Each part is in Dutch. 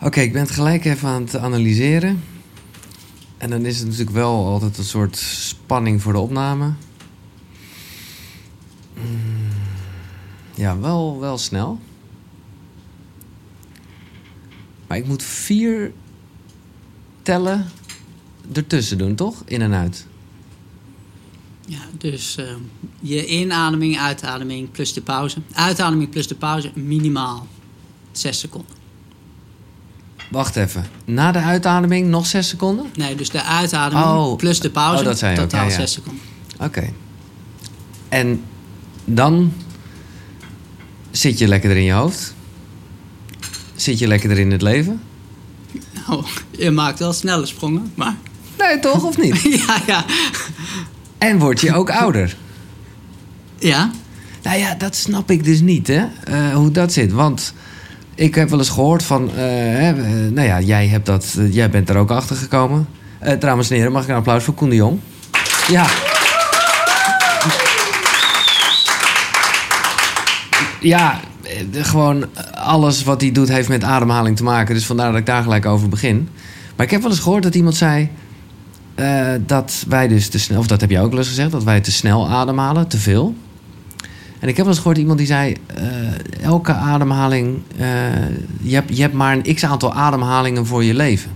Oké, ik ben het gelijk even aan het analyseren. En dan is het natuurlijk wel altijd een soort spanning voor de opname. Mm, Ja, wel, wel snel. Maar ik moet vier tellen ertussen doen, toch? In en uit. Ja, dus eh, je inademing, uitademing plus de pauze. Uitademing plus de pauze minimaal 6 seconden. Wacht even. Na de uitademing nog zes seconden? Nee, dus de uitademing Oh. plus de pauze. Oh, dat totaal ja, ja. 6 seconden. Oké. En dan zit je lekker er in je hoofd. Zit je lekker er in het leven. Nou, je maakt wel snelle sprongen, maar Nee, toch? Of niet? ja, ja. En word je ook ouder. Ja, Nou ja, dat snap ik dus niet, hè? eh, hoe dat zit. Want ik heb wel eens gehoord van... eh, hè, eh, nou ja, jij, hebt dat, eh, jij bent er ook achter gekomen. Dames en heren, mag ik een applaus voor Koen de Jong? Ja. Ja, gewoon alles wat hij doet heeft met ademhaling te maken. Dus vandaar dat ik daar gelijk over begin. Maar ik heb wel eens gehoord dat iemand zei... dat wij dus te snel... Of dat heb jij ook wel eens gezegd. Dat wij te snel ademhalen, te veel. En ik heb wel eens gehoord iemand die zei... eh, elke ademhaling... eh, je, hebt, je hebt maar een x-aantal ademhalingen voor je leven.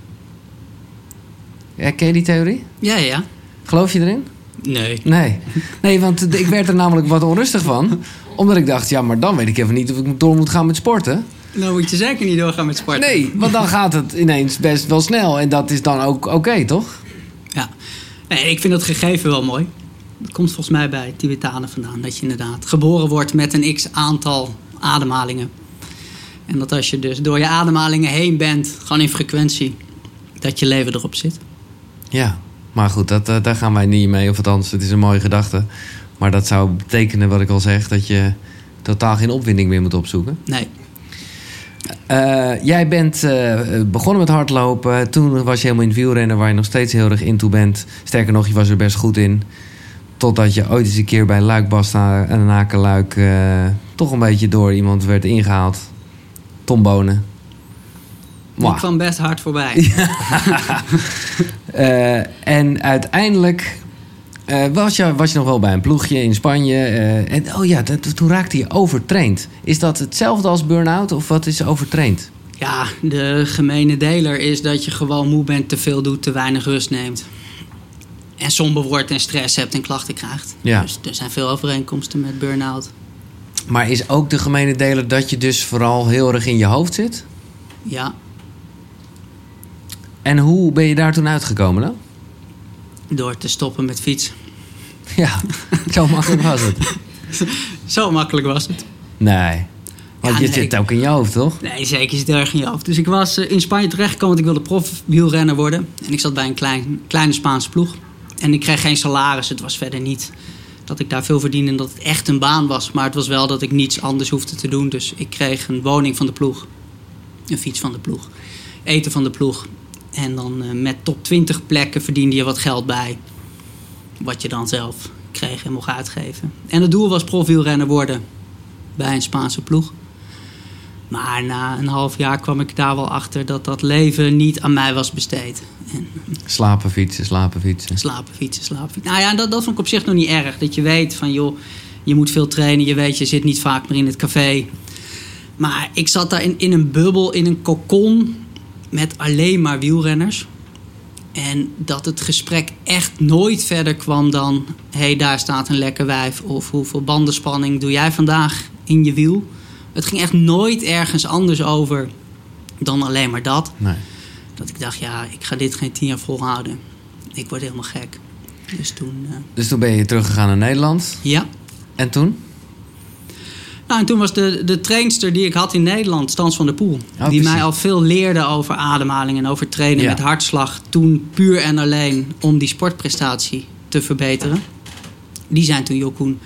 Ken je die theorie? ja, ja. Geloof je erin? Nee. Nee. Nee, want ik werd er namelijk wat onrustig van. Omdat ik dacht, ja, maar dan weet ik even niet of ik door moet gaan met sporten. Nou moet je zeker niet doorgaan met sporten. Nee, want dan gaat het ineens best wel snel. En dat is dan ook oké, toch? Ja. Nee, ik vind dat gegeven wel mooi. Komt volgens mij bij Tibetanen vandaan. Dat je inderdaad geboren wordt met een x aantal ademhalingen. En dat als je dus door je ademhalingen heen bent, gewoon in frequentie, dat je leven erop zit. Ja, maar goed, dat, eh, daar gaan wij niet mee. Of althans, het is een mooie gedachte. Maar dat zou betekenen, wat ik al zeg, dat je totaal geen opwinding meer moet opzoeken. Nee. Eh, jij bent eh, begonnen met hardlopen. Toen was je helemaal in het wielrennen, waar je nog steeds heel erg into bent. Sterker nog, je was er best goed in. Totdat je ooit eens een keer bij Luik Basta en Nakenluik... eh toch een beetje door iemand werd ingehaald. Tom Bonen. Die kwam best hard voorbij. Eh, en uiteindelijk eh, was, je, was je nog wel bij een ploegje in Spanje. en oh ja, dat, toen raakte je overtraind. Is dat hetzelfde als burn-out of wat is overtraind? Ja, de gemene deler is dat je gewoon moe bent, te veel doet, te weinig rust neemt. En somber wordt en stress hebt en klachten krijgt. Ja. Dus er zijn veel overeenkomsten met burn-out. Maar is ook de gemene deler dat je dus vooral heel erg in je hoofd zit? Ja, En hoe ben je daar toen uitgekomen dan? door te stoppen met fietsen. Ja, zo makkelijk was het. Zo makkelijk was het. Nee. Want Ja, je nee. zit ook in je hoofd, toch? Nee, zeker zit erg in je hoofd. Dus ik was eh, in Spanje terechtgekomen, want ik wilde profwielrenner worden. En ik zat bij een klein, kleine Spaanse ploeg. En ik kreeg geen salaris. Het was verder niet dat ik daar veel verdiende en dat het echt een baan was. Maar het was wel dat ik niets anders hoefde te doen. Dus ik kreeg een woning van de ploeg. Een fiets van de ploeg. Eten van de ploeg. En dan eh, met top 20 plekken verdiende je wat geld bij. Wat je dan zelf kreeg en mocht uitgeven. En het doel was profwielrenner worden bij een Spaanse ploeg. Maar na een half jaar kwam ik daar wel achter dat dat leven niet aan mij was besteed. En Slapen fietsen, slapen fietsen. slapen, fietsen, slapen, fietsen. Nou ja, dat, dat vond ik op zich nog niet erg. Dat je weet van, joh, je moet veel trainen. Je weet, je zit niet vaak meer in het café. Maar ik zat daar in, in een bubbel, in een kokon met alleen maar wielrenners. En dat het gesprek echt nooit verder kwam dan... hé, hey, daar staat een lekker wijf. Of hoeveel bandenspanning doe jij vandaag in je wiel? Het ging echt nooit ergens anders over dan alleen maar dat. Nee. Dat ik dacht, ja, ik ga dit geen tien jaar volhouden. Ik word helemaal gek. Dus toen, eh, Dus toen ben je teruggegaan naar Nederland. ja. En toen? Nou, en toen was de, de trainster die ik had in Nederland, Stans van der Poel. Oh, die mij al veel leerde over ademhaling en over trainen Ja. met hartslag. Toen puur en alleen om die sportprestatie te verbeteren. Die zijn toen, joh Koen,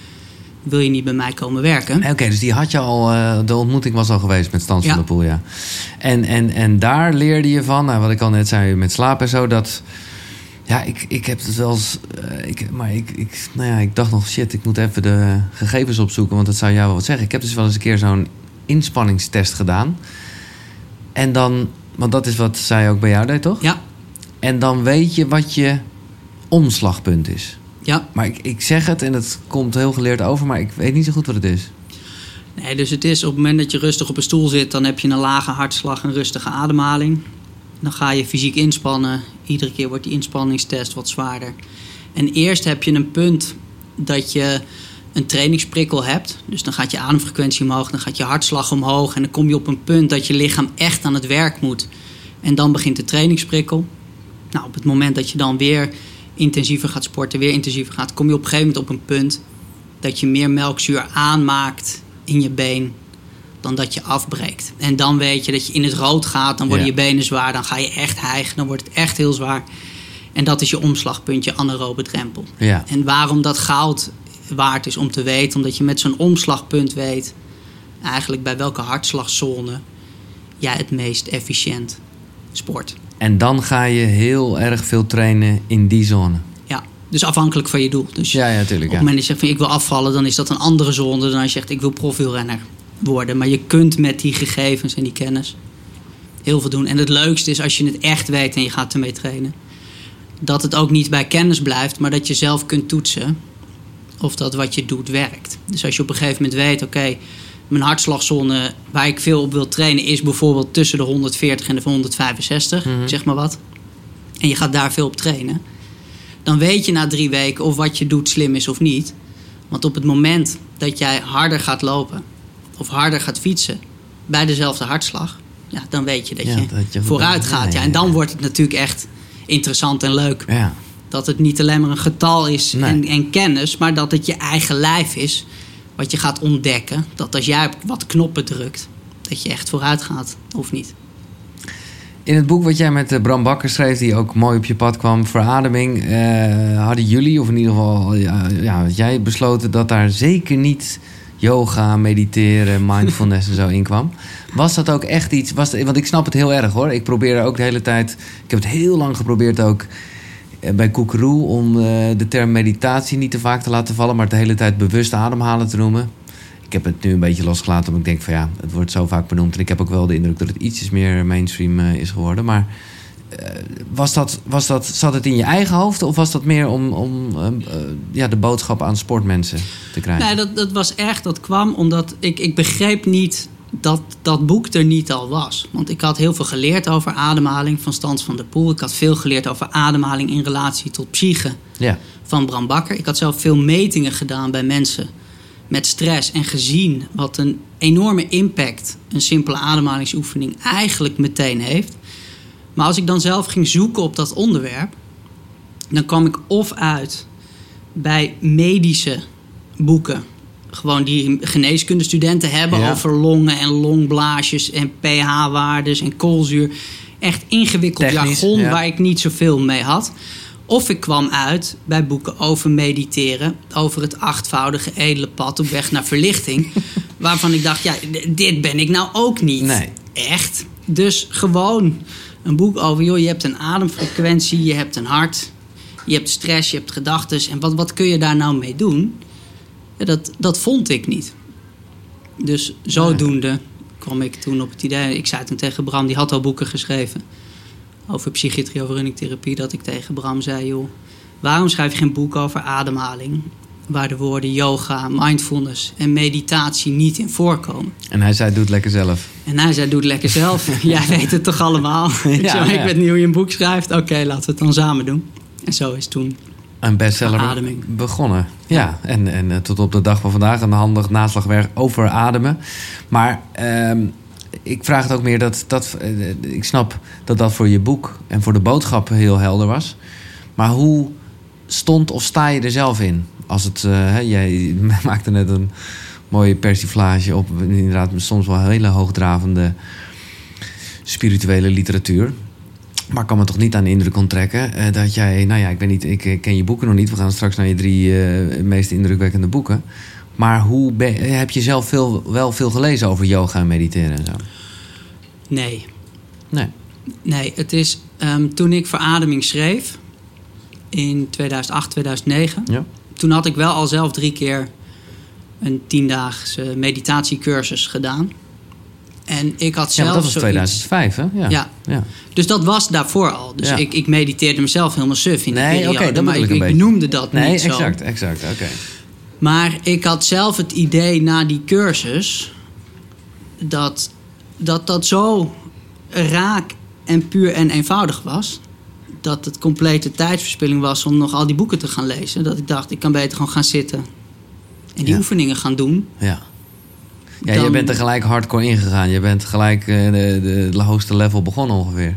wil je niet bij mij komen werken? Oké, dus die had je al, eh, de ontmoeting was al geweest met Stans Ja. van der Poel, ja. En, en, en daar leerde je van, nou, wat ik al net zei met slaap en zo, dat... Ja, ik, ik heb het wel eens... eh, ik, maar ik, ik, nou ja, ik dacht nog, shit, ik moet even de gegevens opzoeken, want dat zou jou wel wat zeggen. Ik heb dus wel eens een keer zo'n inspanningstest gedaan. En dan Want dat is wat zij ook bij jou deed, toch? Ja, En dan weet je wat je omslagpunt is. Ja. Maar ik, ik zeg het en het komt heel geleerd over, maar ik weet niet zo goed wat het is. Nee, dus het is op het moment dat je rustig op een stoel zit, dan heb je een lage hartslag en rustige ademhaling. Dan ga je fysiek inspannen. Iedere keer wordt die inspanningstest wat zwaarder. En eerst heb je een punt dat je een trainingsprikkel hebt. Dus dan gaat je ademfrequentie omhoog, dan gaat je hartslag omhoog. En dan kom je op een punt dat je lichaam echt aan het werk moet. En dan begint de trainingsprikkel. Nou, op het moment dat je dan weer intensiever gaat sporten, weer intensiever gaat, kom je op een gegeven moment op een punt dat je meer melkzuur aanmaakt in je been dan dat je afbreekt. En dan weet je dat je in het rood gaat, dan worden Ja. je benen zwaar, dan ga je echt hijgen, dan wordt het echt heel zwaar. En dat is je omslagpunt, je anaerobe drempel. Ja. En waarom dat goud waard is om te weten, omdat je met zo'n omslagpunt weet eigenlijk bij welke hartslagzone jij het meest efficiënt sport. En dan ga je heel erg veel trainen in die zone. Ja, dus afhankelijk van je doel. Dus Ja, ja, op tuurlijk. het Ja. moment dat je zegt van ik wil afvallen, dan is dat een andere zone dan als je zegt ik wil profielrenner worden. Maar je kunt met die gegevens en die kennis heel veel doen. En het leukste is als je het echt weet en je gaat ermee trainen. Dat het ook niet bij kennis blijft, maar dat je zelf kunt toetsen of dat wat je doet werkt. Dus als je op een gegeven moment weet, oké, mijn hartslagzone waar ik veel op wil trainen is bijvoorbeeld tussen de 140 en de 165, Mhm. zeg maar wat. En je gaat daar veel op trainen. Dan weet je na drie weken of wat je doet slim is of niet. Want op het moment dat jij harder gaat lopen of harder gaat fietsen bij dezelfde hartslag, ja, dan weet je dat, Ja, je, dat je vooruit gaat. Ja, ja, en dan wordt het natuurlijk echt interessant en leuk. Ja. Dat het niet alleen maar een getal is Nee. en, en kennis, maar dat het je eigen lijf is. Wat je gaat ontdekken. Dat als jij wat knoppen drukt, dat je echt vooruit gaat of niet. In het boek wat jij met eh, Bram Bakker schreef, die ook mooi op je pad kwam, Verademing, eh, hadden jullie, of in ieder geval ja, ja, had jij besloten dat daar zeker niet yoga, mediteren, mindfulness en zo in kwam. Was dat ook echt iets? Was, want ik snap het heel erg hoor. Ik probeer ook de hele tijd. Ik heb het heel lang geprobeerd ook eh, bij Koekeroe om eh, de term meditatie niet te vaak te laten vallen, maar de hele tijd bewust ademhalen te noemen. Ik heb het nu een beetje losgelaten, omdat ik denk van ja, het wordt zo vaak benoemd. En ik heb ook wel de indruk dat het ietsjes meer mainstream eh, is geworden. Maar eh, was dat, was dat, zat het in je eigen hoofd of was dat meer om, om eh, eh, ja, de boodschap aan sportmensen te krijgen? Nee, dat, dat was echt, dat kwam omdat ik, ik begreep niet dat dat boek er niet al was. Want ik had heel veel geleerd over ademhaling van Stans van der Poel. Ik had veel geleerd over ademhaling in relatie tot psyche Ja, van Bram Bakker. Ik had zelf veel metingen gedaan bij mensen met stress en gezien wat een enorme impact een simpele ademhalingsoefening eigenlijk meteen heeft. Maar als ik dan zelf ging zoeken op dat onderwerp, dan kwam ik of uit bij medische boeken. Gewoon die geneeskundestudenten hebben Ja. over longen en longblaasjes en pH-waardes en koolzuur. Echt ingewikkeld Technisch, jargon ja. waar ik niet zoveel mee had. Of ik kwam uit bij boeken over mediteren, over het achtvoudige edele pad op weg naar verlichting. waarvan ik dacht, ja, dit ben ik nou ook niet. Nee. Echt. Dus gewoon een boek over, joh, je hebt een ademfrequentie, je hebt een hart, je hebt stress, je hebt gedachten. En wat, wat kun je daar nou mee doen? Ja, dat, dat vond ik niet. Dus zodoende kwam ik toen op het idee. Ik zei toen tegen Bram, die had al boeken geschreven over psychiatrie, over runningtherapie, dat ik tegen Bram zei: joh, waarom schrijf je geen boek over ademhaling? Waar de woorden yoga, mindfulness en meditatie niet in voorkomen. en hij zei: Doe het lekker zelf. En hij zei: Doe het lekker zelf. Jij weet het toch allemaal? ik ja. Ik weet niet hoe je een boek schrijft. Oké, laten we het dan samen doen. En zo is toen. Een bestseller begonnen. Ja, en, en eh, tot op de dag van vandaag een handig naslagwerk over ademen. Maar ehm, ik vraag het ook meer dat, dat... eh, ik snap dat dat voor je boek en voor de boodschap heel helder was. Maar hoe stond of sta je er zelf in? Als het, eh, jij maakte net een mooie persiflage op... inderdaad soms wel hele hoogdravende spirituele literatuur. Maar ik kan me toch niet aan de indruk onttrekken eh, dat jij, nou ja, ik weet niet, ik eh, ken je boeken nog niet. We gaan straks naar je drie eh, meest indrukwekkende boeken. Maar hoe ben- heb je zelf veel, wel veel gelezen over yoga en mediteren en zo? Nee, Nee. Nee, het is ehm, toen ik verademing schreef in 2008, 2009. Ja. Toen had ik wel al zelf drie keer een tiendaagse meditatiecursus gedaan. En ik had Ja, zelf maar dat was zoiets- 2005, hè? Ja. Ja. ja. Dus dat was daarvoor al. Dus Ja. ik, ik mediteerde mezelf helemaal suf in die Nee, periode. oké, dat maar ik, noemde dat Nee, niet zo. exact, exact. Oké. Maar ik had zelf het idee na die cursus... dat dat, dat zo raak en puur en eenvoudig was... dat het complete tijdsverspilling was om nog al die boeken te gaan lezen. Dat ik dacht, ik kan beter gewoon gaan zitten... en die Ja. oefeningen gaan doen. Ja. Ja, je bent er gelijk hardcore ingegaan. Je bent gelijk eh, de, de, hoogste level begonnen ongeveer.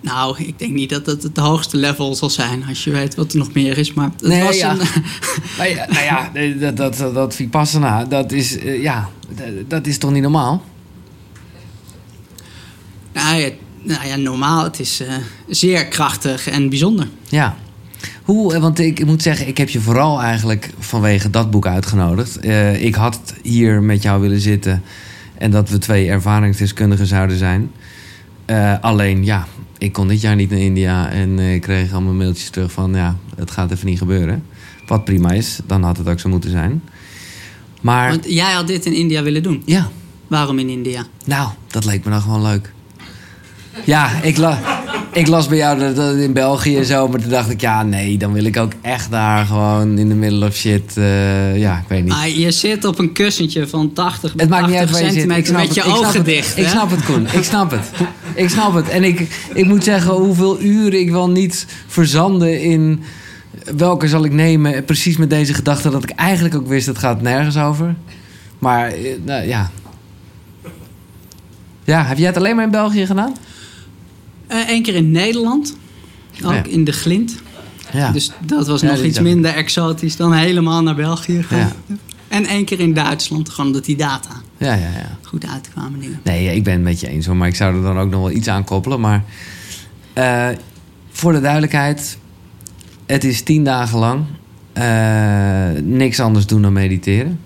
Nou, ik denk niet dat het het hoogste level zal zijn... als je weet wat er nog meer is. Maar het Nee, was ja. een, Nou ja, nou ja dat, dat, dat, dat Vipassana, dat is, eh, ja, dat, dat is toch niet normaal? Nou ja, nou ja, normaal. Het is eh, zeer krachtig en bijzonder. Ja. Hoe, eh, want ik moet zeggen, ik heb je vooral eigenlijk vanwege dat boek uitgenodigd. Eh, ik had hier met jou willen zitten en dat we twee ervaringsdeskundigen zouden zijn. Eh, alleen, ja, ik kon dit jaar niet naar India en ik kreeg allemaal mailtjes terug van, ja, het gaat even niet gebeuren. Wat prima is, dan had het ook zo moeten zijn. Maar, Want jij had dit in India willen doen. ja, Waarom in India? nou, dat leek me dan gewoon leuk. Ja, ik, la ik las bij jou dat, dat in België en zo, maar toen dacht ik, ja, nee, dan wil ik ook echt daar gewoon in the middle of shit. eh, ja, ik weet niet. Ah, je zit op een kussentje van 80 bij Het maakt niet uit 80 waar je zit. Ik centimeter met je ogen dicht. Ik snap het, Koen. Ik snap het. Ik snap het. En ik, ik moet zeggen hoeveel uren ik wel niet verzanden in... welke zal ik nemen, precies met deze gedachte... dat ik eigenlijk ook wist, het gaat nergens over. Maar, eh, nou, ja. Ja, heb jij het alleen maar in België gedaan? Eén keer in Nederland. Ook Oh ja. in de Glint. Ja. Dus dat was Ja, nog iets ik. minder exotisch dan helemaal naar België gaan. Ja. En één keer in Duitsland. Gewoon omdat die data ja, ja, ja. goed uitkwamen. Dingen. Nee, ik ben het met je eens hoor. Maar ik zou er dan ook nog wel iets aan koppelen. Maar eh, voor de duidelijkheid. Het is tien dagen lang. eh, niks anders doen dan mediteren.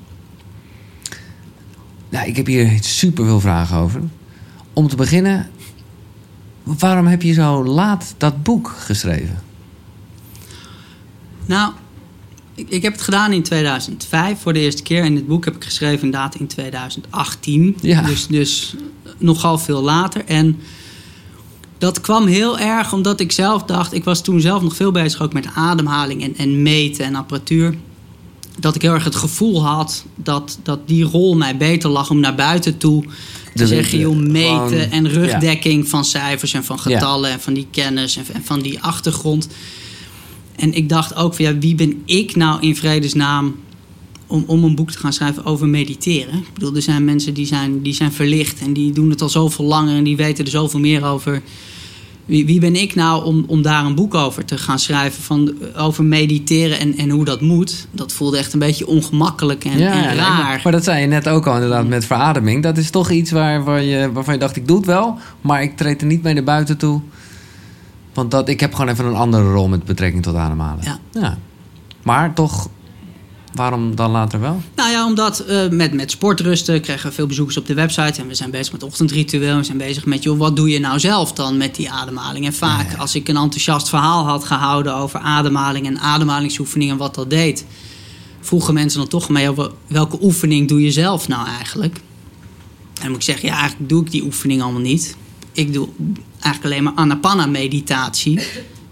Nou, ik heb hier super veel vragen over. Om te beginnen. Waarom heb je zo laat dat boek geschreven? Nou, ik, ik heb het gedaan in 2005 voor de eerste keer. En het boek heb ik geschreven inderdaad in 2018. Ja. Dus, dus nogal veel later. En dat kwam heel erg omdat ik zelf dacht... Ik was toen zelf nog veel bezig ook met ademhaling en, en meten en apparatuur. Dat ik heel erg het gevoel had dat, dat die rol mij beter lag om naar buiten toe... te De- zeggen, joh, meten gewoon- en rugdekking van cijfers en van getallen... en van die kennis en, en van die achtergrond... En ik dacht ook van ja, wie ben ik nou in vredesnaam om, om een boek te gaan schrijven over mediteren? Ik bedoel, er zijn mensen die zijn, die zijn verlicht en die doen het al zoveel langer en die weten er zoveel meer over. Wie, wie ben ik nou om, om daar een boek over te gaan schrijven van, over mediteren en, en hoe dat moet? Dat voelde echt een beetje ongemakkelijk en, en raar. maar, maar dat zei je net ook al inderdaad met verademing. Dat is toch iets waar, waar je, waarvan je dacht, ik doe het wel. Maar ik treed er niet mee naar buiten toe. Want dat, ik heb gewoon even een andere rol met betrekking tot ademhalen. Ja. Maar toch, waarom dan later wel? Nou ja, omdat eh, met, met sportrusten kregen we veel bezoekers op de website. En we zijn bezig met ochtendritueel. We zijn bezig met, joh, wat doe je nou zelf dan met die ademhaling? En vaak, als ik een enthousiast verhaal had gehouden over ademhaling en ademhalingsoefeningen en wat dat deed, vroegen mensen dan toch mee over welke oefening doe je zelf nou eigenlijk? En dan moet ik zeggen, ja, eigenlijk doe ik die oefening allemaal niet. Ik doe eigenlijk alleen maar anapanna-meditatie.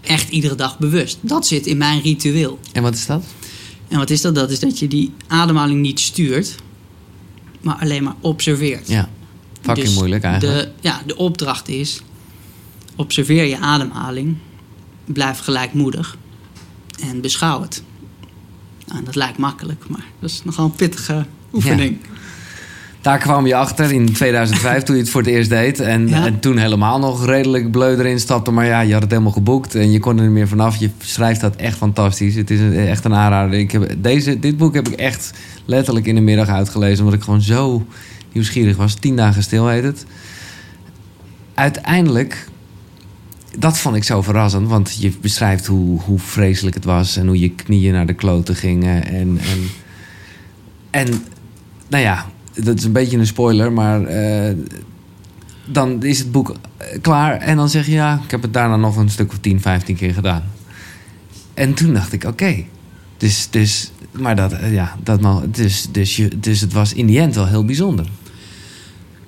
Echt iedere dag bewust. Dat zit in mijn ritueel. En wat is dat? En wat is dat? Dat is dat je die ademhaling niet stuurt, maar alleen maar observeert. Ja, fucking Dus moeilijk eigenlijk. De, ja, de opdracht is: observeer je ademhaling, blijf gelijkmoedig en beschouw het. Nou, dat lijkt makkelijk, maar dat is nogal een pittige oefening. Daar kwam je achter in 2005 toen je het voor het eerst deed. En, Ja. en toen helemaal nog redelijk bleu erin stapte. Maar ja, je had het helemaal geboekt en je kon er niet meer vanaf. Je schrijft dat echt fantastisch. Het is een- echt een aanrader. Ik heb, deze, dit boek heb ik echt letterlijk in de middag uitgelezen. Omdat ik gewoon zo nieuwsgierig was. Tien dagen stil heet het. Uiteindelijk, dat vond ik zo verrassend. Want je beschrijft hoe, hoe vreselijk het was. En hoe je knieën naar de kloten gingen. En, en, en nou ja, dat is een beetje een spoiler, maar eh, dan is het boek eh, klaar en dan zeg je ja, ik heb het daarna nog een stuk of 10, 15 keer gedaan. En toen dacht ik, oké. Dus, dus, maar dat, eh, ja, dat dus, dus, je, dus het was in die end wel heel bijzonder.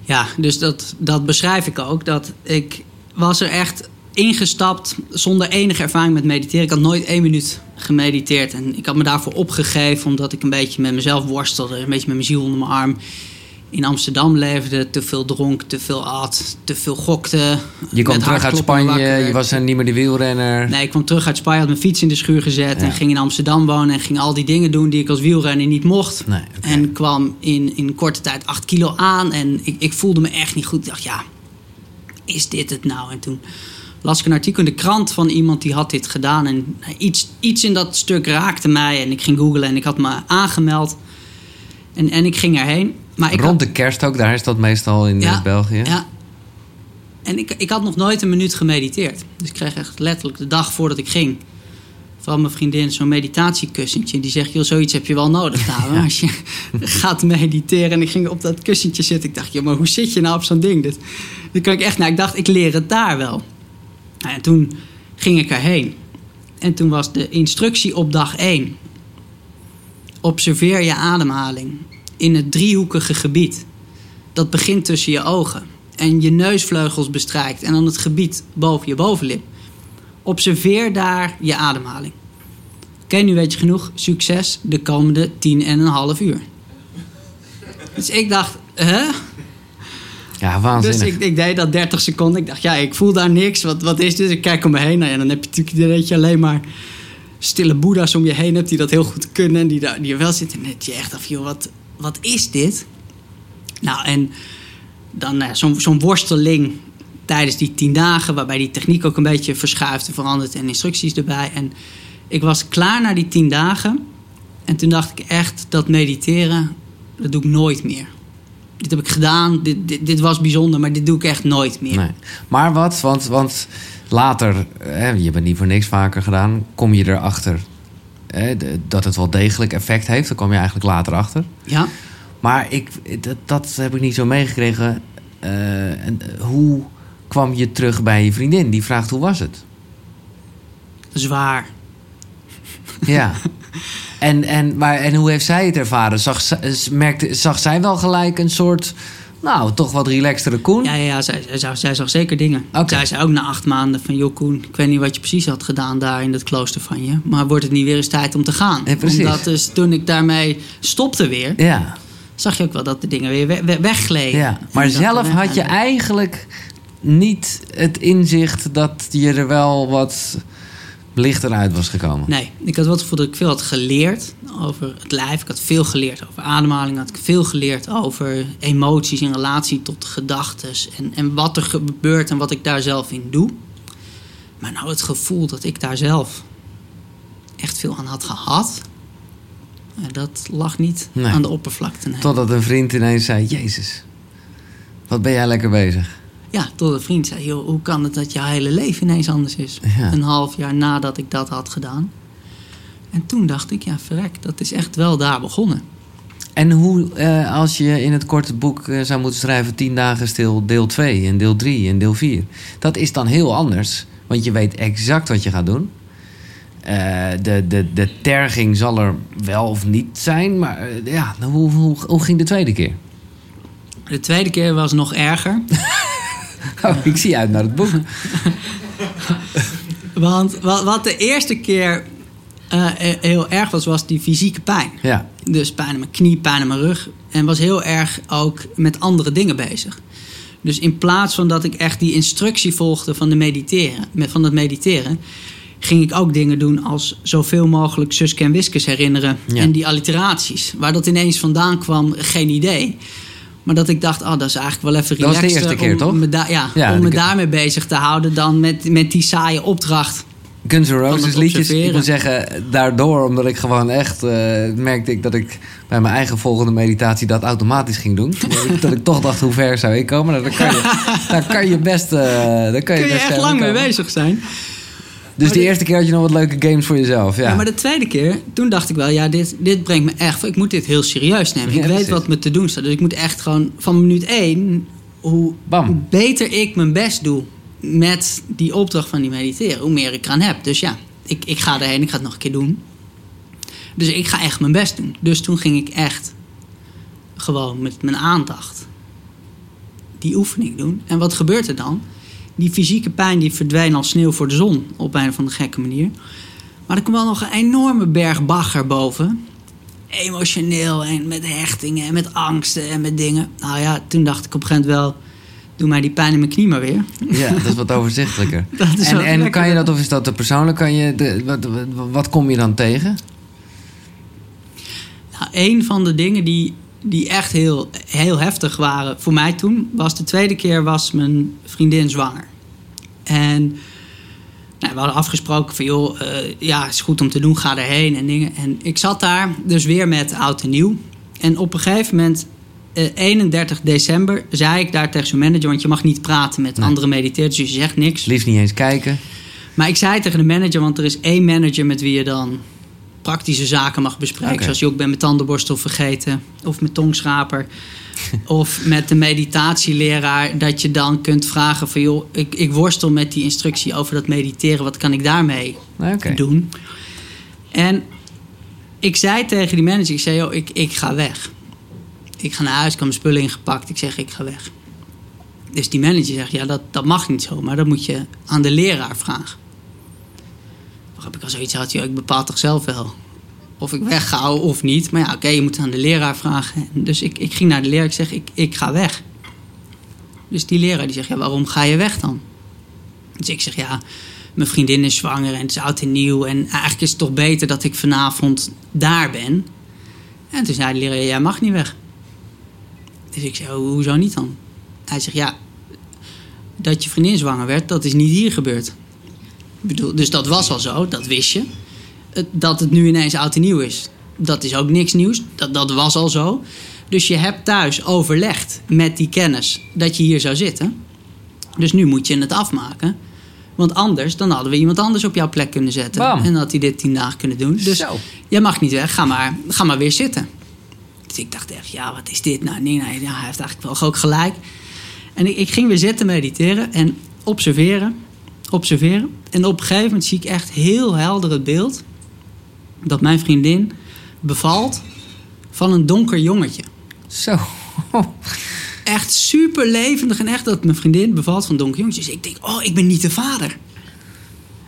Ja, dus dat, dat beschrijf ik ook. Dat ik was er echt ingestapt zonder enige ervaring met mediteren. Ik had nooit één minuut gemediteerd. En ik had me daarvoor opgegeven omdat ik een beetje met mezelf worstelde. Een beetje met mijn ziel onder mijn arm. In Amsterdam leefde, te veel dronk, te veel at, te veel gokte. Je kwam terug uit Spanje, wakker. je was dan niet meer de wielrenner. Nee, ik kwam terug uit Spanje, had mijn fiets in de schuur gezet... Ja. en ging in Amsterdam wonen en ging al die dingen doen... die ik als wielrenner niet mocht. Nee. En kwam in, in korte tijd 8 kilo aan. En ik, ik voelde me echt niet goed. Ik dacht, ja, is dit het nou? En toen las ik een artikel in de krant van iemand die had dit gedaan. En iets, iets in dat stuk raakte mij. En ik ging googlen en ik had me aangemeld. En, en ik ging erheen. Maar ik Rond had, de kerst ook, daar is dat meestal in eh, België. ja. En ik, ik had nog nooit een minuut gemediteerd. Dus ik kreeg echt letterlijk de dag voordat ik ging... van mijn vriendin zo'n meditatiekussentje. Die zegt, joh, zoiets heb je wel nodig nou, als je gaat mediteren. En ik ging op dat kussentje zitten. Ik dacht, joh, maar hoe zit je nou op zo'n ding? Dit, dit kan ik echt... Nou, ik dacht, ik leer het daar wel. Nou, en toen ging ik erheen. En toen was de instructie op dag 1. Observeer je ademhaling in het driehoekige gebied. Dat begint tussen je ogen en je neusvleugels bestrijkt en dan het gebied boven je bovenlip. Observeer daar je ademhaling. Oké, nu weet je genoeg. Succes de komende tien en een half uur. Dus ik dacht, hè? Ja, waanzinnig. Dus ik, ik deed dat 30 seconden. Ik dacht, ja, ik voel daar niks. Wat, wat is dit? Ik kijk om me heen. Nou ja, dan heb je natuurlijk alleen maar stille boeddha's om je heen hebt... die dat heel goed kunnen en die, daar, die er wel zitten. En je echt af, joh, wat, wat is dit? Nou, en dan zo'n zo'n worsteling tijdens die tien dagen... waarbij die techniek ook een beetje verschuift en verandert... en instructies erbij. En ik was klaar na die tien dagen. En toen dacht ik echt, dat mediteren, dat doe ik nooit meer. Dit heb ik gedaan, dit, dit, dit was bijzonder, maar dit doe ik echt nooit meer. Nee. Maar wat, want, want later, hè, je bent niet voor niks vaker gedaan, kom je erachter hè, dat het wel degelijk effect heeft. Daar kom je eigenlijk later achter. Ja, Maar ik, dat, dat heb ik niet zo meegekregen. Eh, en, eh, hoe kwam je terug bij je vriendin? Die vraagt hoe was het? zwaar. Ja. en, en, maar, en hoe heeft zij het ervaren? Zag, merkte, zag zij wel gelijk een soort, nou, toch wat relaxtere Koen? Ja, ja, ja zij, zij, zag- zij zag zeker dingen. Zij zei ook na acht maanden van... joh Koen, ik weet niet wat je precies had gedaan daar in dat klooster van je... maar wordt het niet weer eens tijd om te gaan? Ja, precies. Omdat dus toen ik daarmee stopte weer... Ja. zag je ook wel dat de dingen weer we- we- weggleden. Ja, maar zelf had je eigenlijk niet het inzicht dat je er wel wat lichter uit was gekomen. Nee, ik had wel het gevoel dat ik veel had geleerd over het lijf. Ik had veel geleerd over ademhaling. Had ik veel geleerd over emoties in relatie tot gedachten. En, en wat er gebeurt en wat ik daar zelf in doe. Maar nou het gevoel dat ik daar zelf echt veel aan had gehad. eh, Dat lag niet Nee. aan de oppervlakte. nee. Totdat een vriend ineens zei: Jezus, wat ben jij lekker bezig? Ja, tot een vriend zei, joh, hoe kan het dat je hele leven ineens anders is? Ja. Een half jaar nadat ik dat had gedaan. En toen dacht ik, ja, verrek, dat is echt wel daar begonnen. En hoe, eh, als je in het korte boek eh, zou moeten schrijven: 10 dagen stil, deel 2 en deel 3 en deel 4. Dat is dan heel anders, want je weet exact wat je gaat doen. Eh, de, de, de terging zal er wel of niet zijn, maar eh, ja, hoe, hoe, hoe ging de tweede keer? De tweede keer was nog erger. Oh, ik zie uit naar het boek. Want wat, de eerste keer eh, heel erg was, was die fysieke pijn. Ja, Dus pijn in mijn knie, pijn in mijn rug. En was heel erg ook met andere dingen bezig. Dus in plaats van dat ik echt die instructie volgde van, de mediteren, van het mediteren... ging ik ook dingen doen als zoveel mogelijk Suske en Wiskes herinneren. Ja. En die alliteraties. Waar dat ineens vandaan kwam, geen idee. Maar dat ik dacht, oh, dat is eigenlijk wel even Dat was de eerste keer, om toch? Me ja, Ja, om me daarmee bezig te houden dan met, met die saaie opdracht. Guns N' Roses liedjes. Ik moet zeggen, daardoor, omdat ik gewoon echt uh, merkte ik dat ik bij mijn eigen volgende meditatie dat automatisch ging doen. dat, ik, toch dacht, hoe ver zou ik komen? Nou, daar, kan je, daar kan je best. Uh, daar kan je, Kun je best echt lang mee bezig zijn. Dus de eerste keer had je nog wat leuke games voor jezelf. Ja, Ja. maar de tweede keer, toen dacht ik wel, ja, dit, dit brengt me echt... Ik moet dit heel serieus nemen. Ja, ik weet wat me te doen staat. Dus ik moet echt gewoon van minuut één... Hoe Bam. beter ik mijn best doe met die opdracht van die mediteren... hoe meer ik eraan heb. Dus ja, ik, ik ga erheen, ik ga het nog een keer doen. Dus ik ga echt mijn best doen. Dus toen ging ik echt gewoon met mijn aandacht... die oefening doen. En wat gebeurt er dan? Die fysieke pijn die verdwijnt als sneeuw voor de zon op een of andere gekke manier. Maar er komt wel nog een enorme berg bagger boven. Emotioneel en met hechtingen en met angsten en met dingen. Nou ja, toen dacht ik op een gegeven moment wel... Doe mij die pijn in mijn knie maar weer. Ja, dat is wat overzichtelijker. Dat is en en kan je dat, of is dat te persoonlijk? Kan je de, wat, wat, wat kom je dan tegen? Nou, een van de dingen die, die echt heel, heel heftig waren voor mij toen... was de tweede keer was mijn vriendin zwanger. En nou, we hadden afgesproken van... joh, eh, ja, is goed om te doen, ga erheen en dingen. En ik zat daar dus weer met oud en nieuw. En op een gegeven moment, eh, 31 december... zei ik daar tegen zijn manager... want je mag niet praten met Nee. andere mediteerders... dus je zegt niks. Liefst niet eens kijken. Maar ik zei tegen de manager, want er is één manager met wie je dan praktische zaken mag bespreken. Zoals je ook bent met tandenborstel vergeten. Of met tongschraper. of met de meditatieleraar. Dat je dan kunt vragen van joh, ik, ik worstel met die instructie over dat mediteren. Wat kan ik daarmee doen? En ik zei tegen die manager, ik zei joh, ik, ik ga weg. Ik ga naar huis, ik heb mijn spullen ingepakt. Ik zeg, ik ga weg. Dus die manager zegt, ja, dat, dat mag niet zo. Maar dat moet je aan de leraar vragen. Waarop ik al zoiets had, ik bepaal toch zelf wel. Of ik wegga of niet. Maar ja, oké, je moet aan de leraar vragen. En Dus ik, ik ging naar de leraar, ik zeg, ik, ik ga weg. Dus die leraar die zegt, ja, waarom ga je weg dan? Dus ik zeg, ja, mijn vriendin is zwanger en het is oud en nieuw. En eigenlijk is het toch beter dat ik vanavond daar ben. En toen zei de leraar, jij mag niet weg. Dus ik zei, "Ho- hoezo niet dan? Hij zegt, ja, dat je vriendin zwanger werd, dat is niet hier gebeurd. Bedoel, dus dat was al zo, dat wist je. Dat het nu ineens oud en nieuw is, dat is ook niks nieuws. Dat, dat was al zo. Dus je hebt thuis overlegd met die kennis dat je hier zou zitten. Dus nu moet je het afmaken. Want anders, dan hadden we iemand anders op jouw plek kunnen zetten. Bam. En had hij dit tien dagen kunnen doen. Dus Zo. jij mag niet weg, ga maar, ga maar weer zitten. Dus ik dacht echt, ja, wat is dit nou? Nee, nee, ja, hij heeft eigenlijk wel ook gelijk. En ik, ik ging weer zitten mediteren en observeren, observeren. En op een gegeven moment zie ik echt heel helder het beeld... dat mijn vriendin bevalt van een donker jongetje. Zo. Echt super levendig en echt dat mijn vriendin bevalt van donker jongetjes. Dus ik denk, oh, ik ben niet de vader.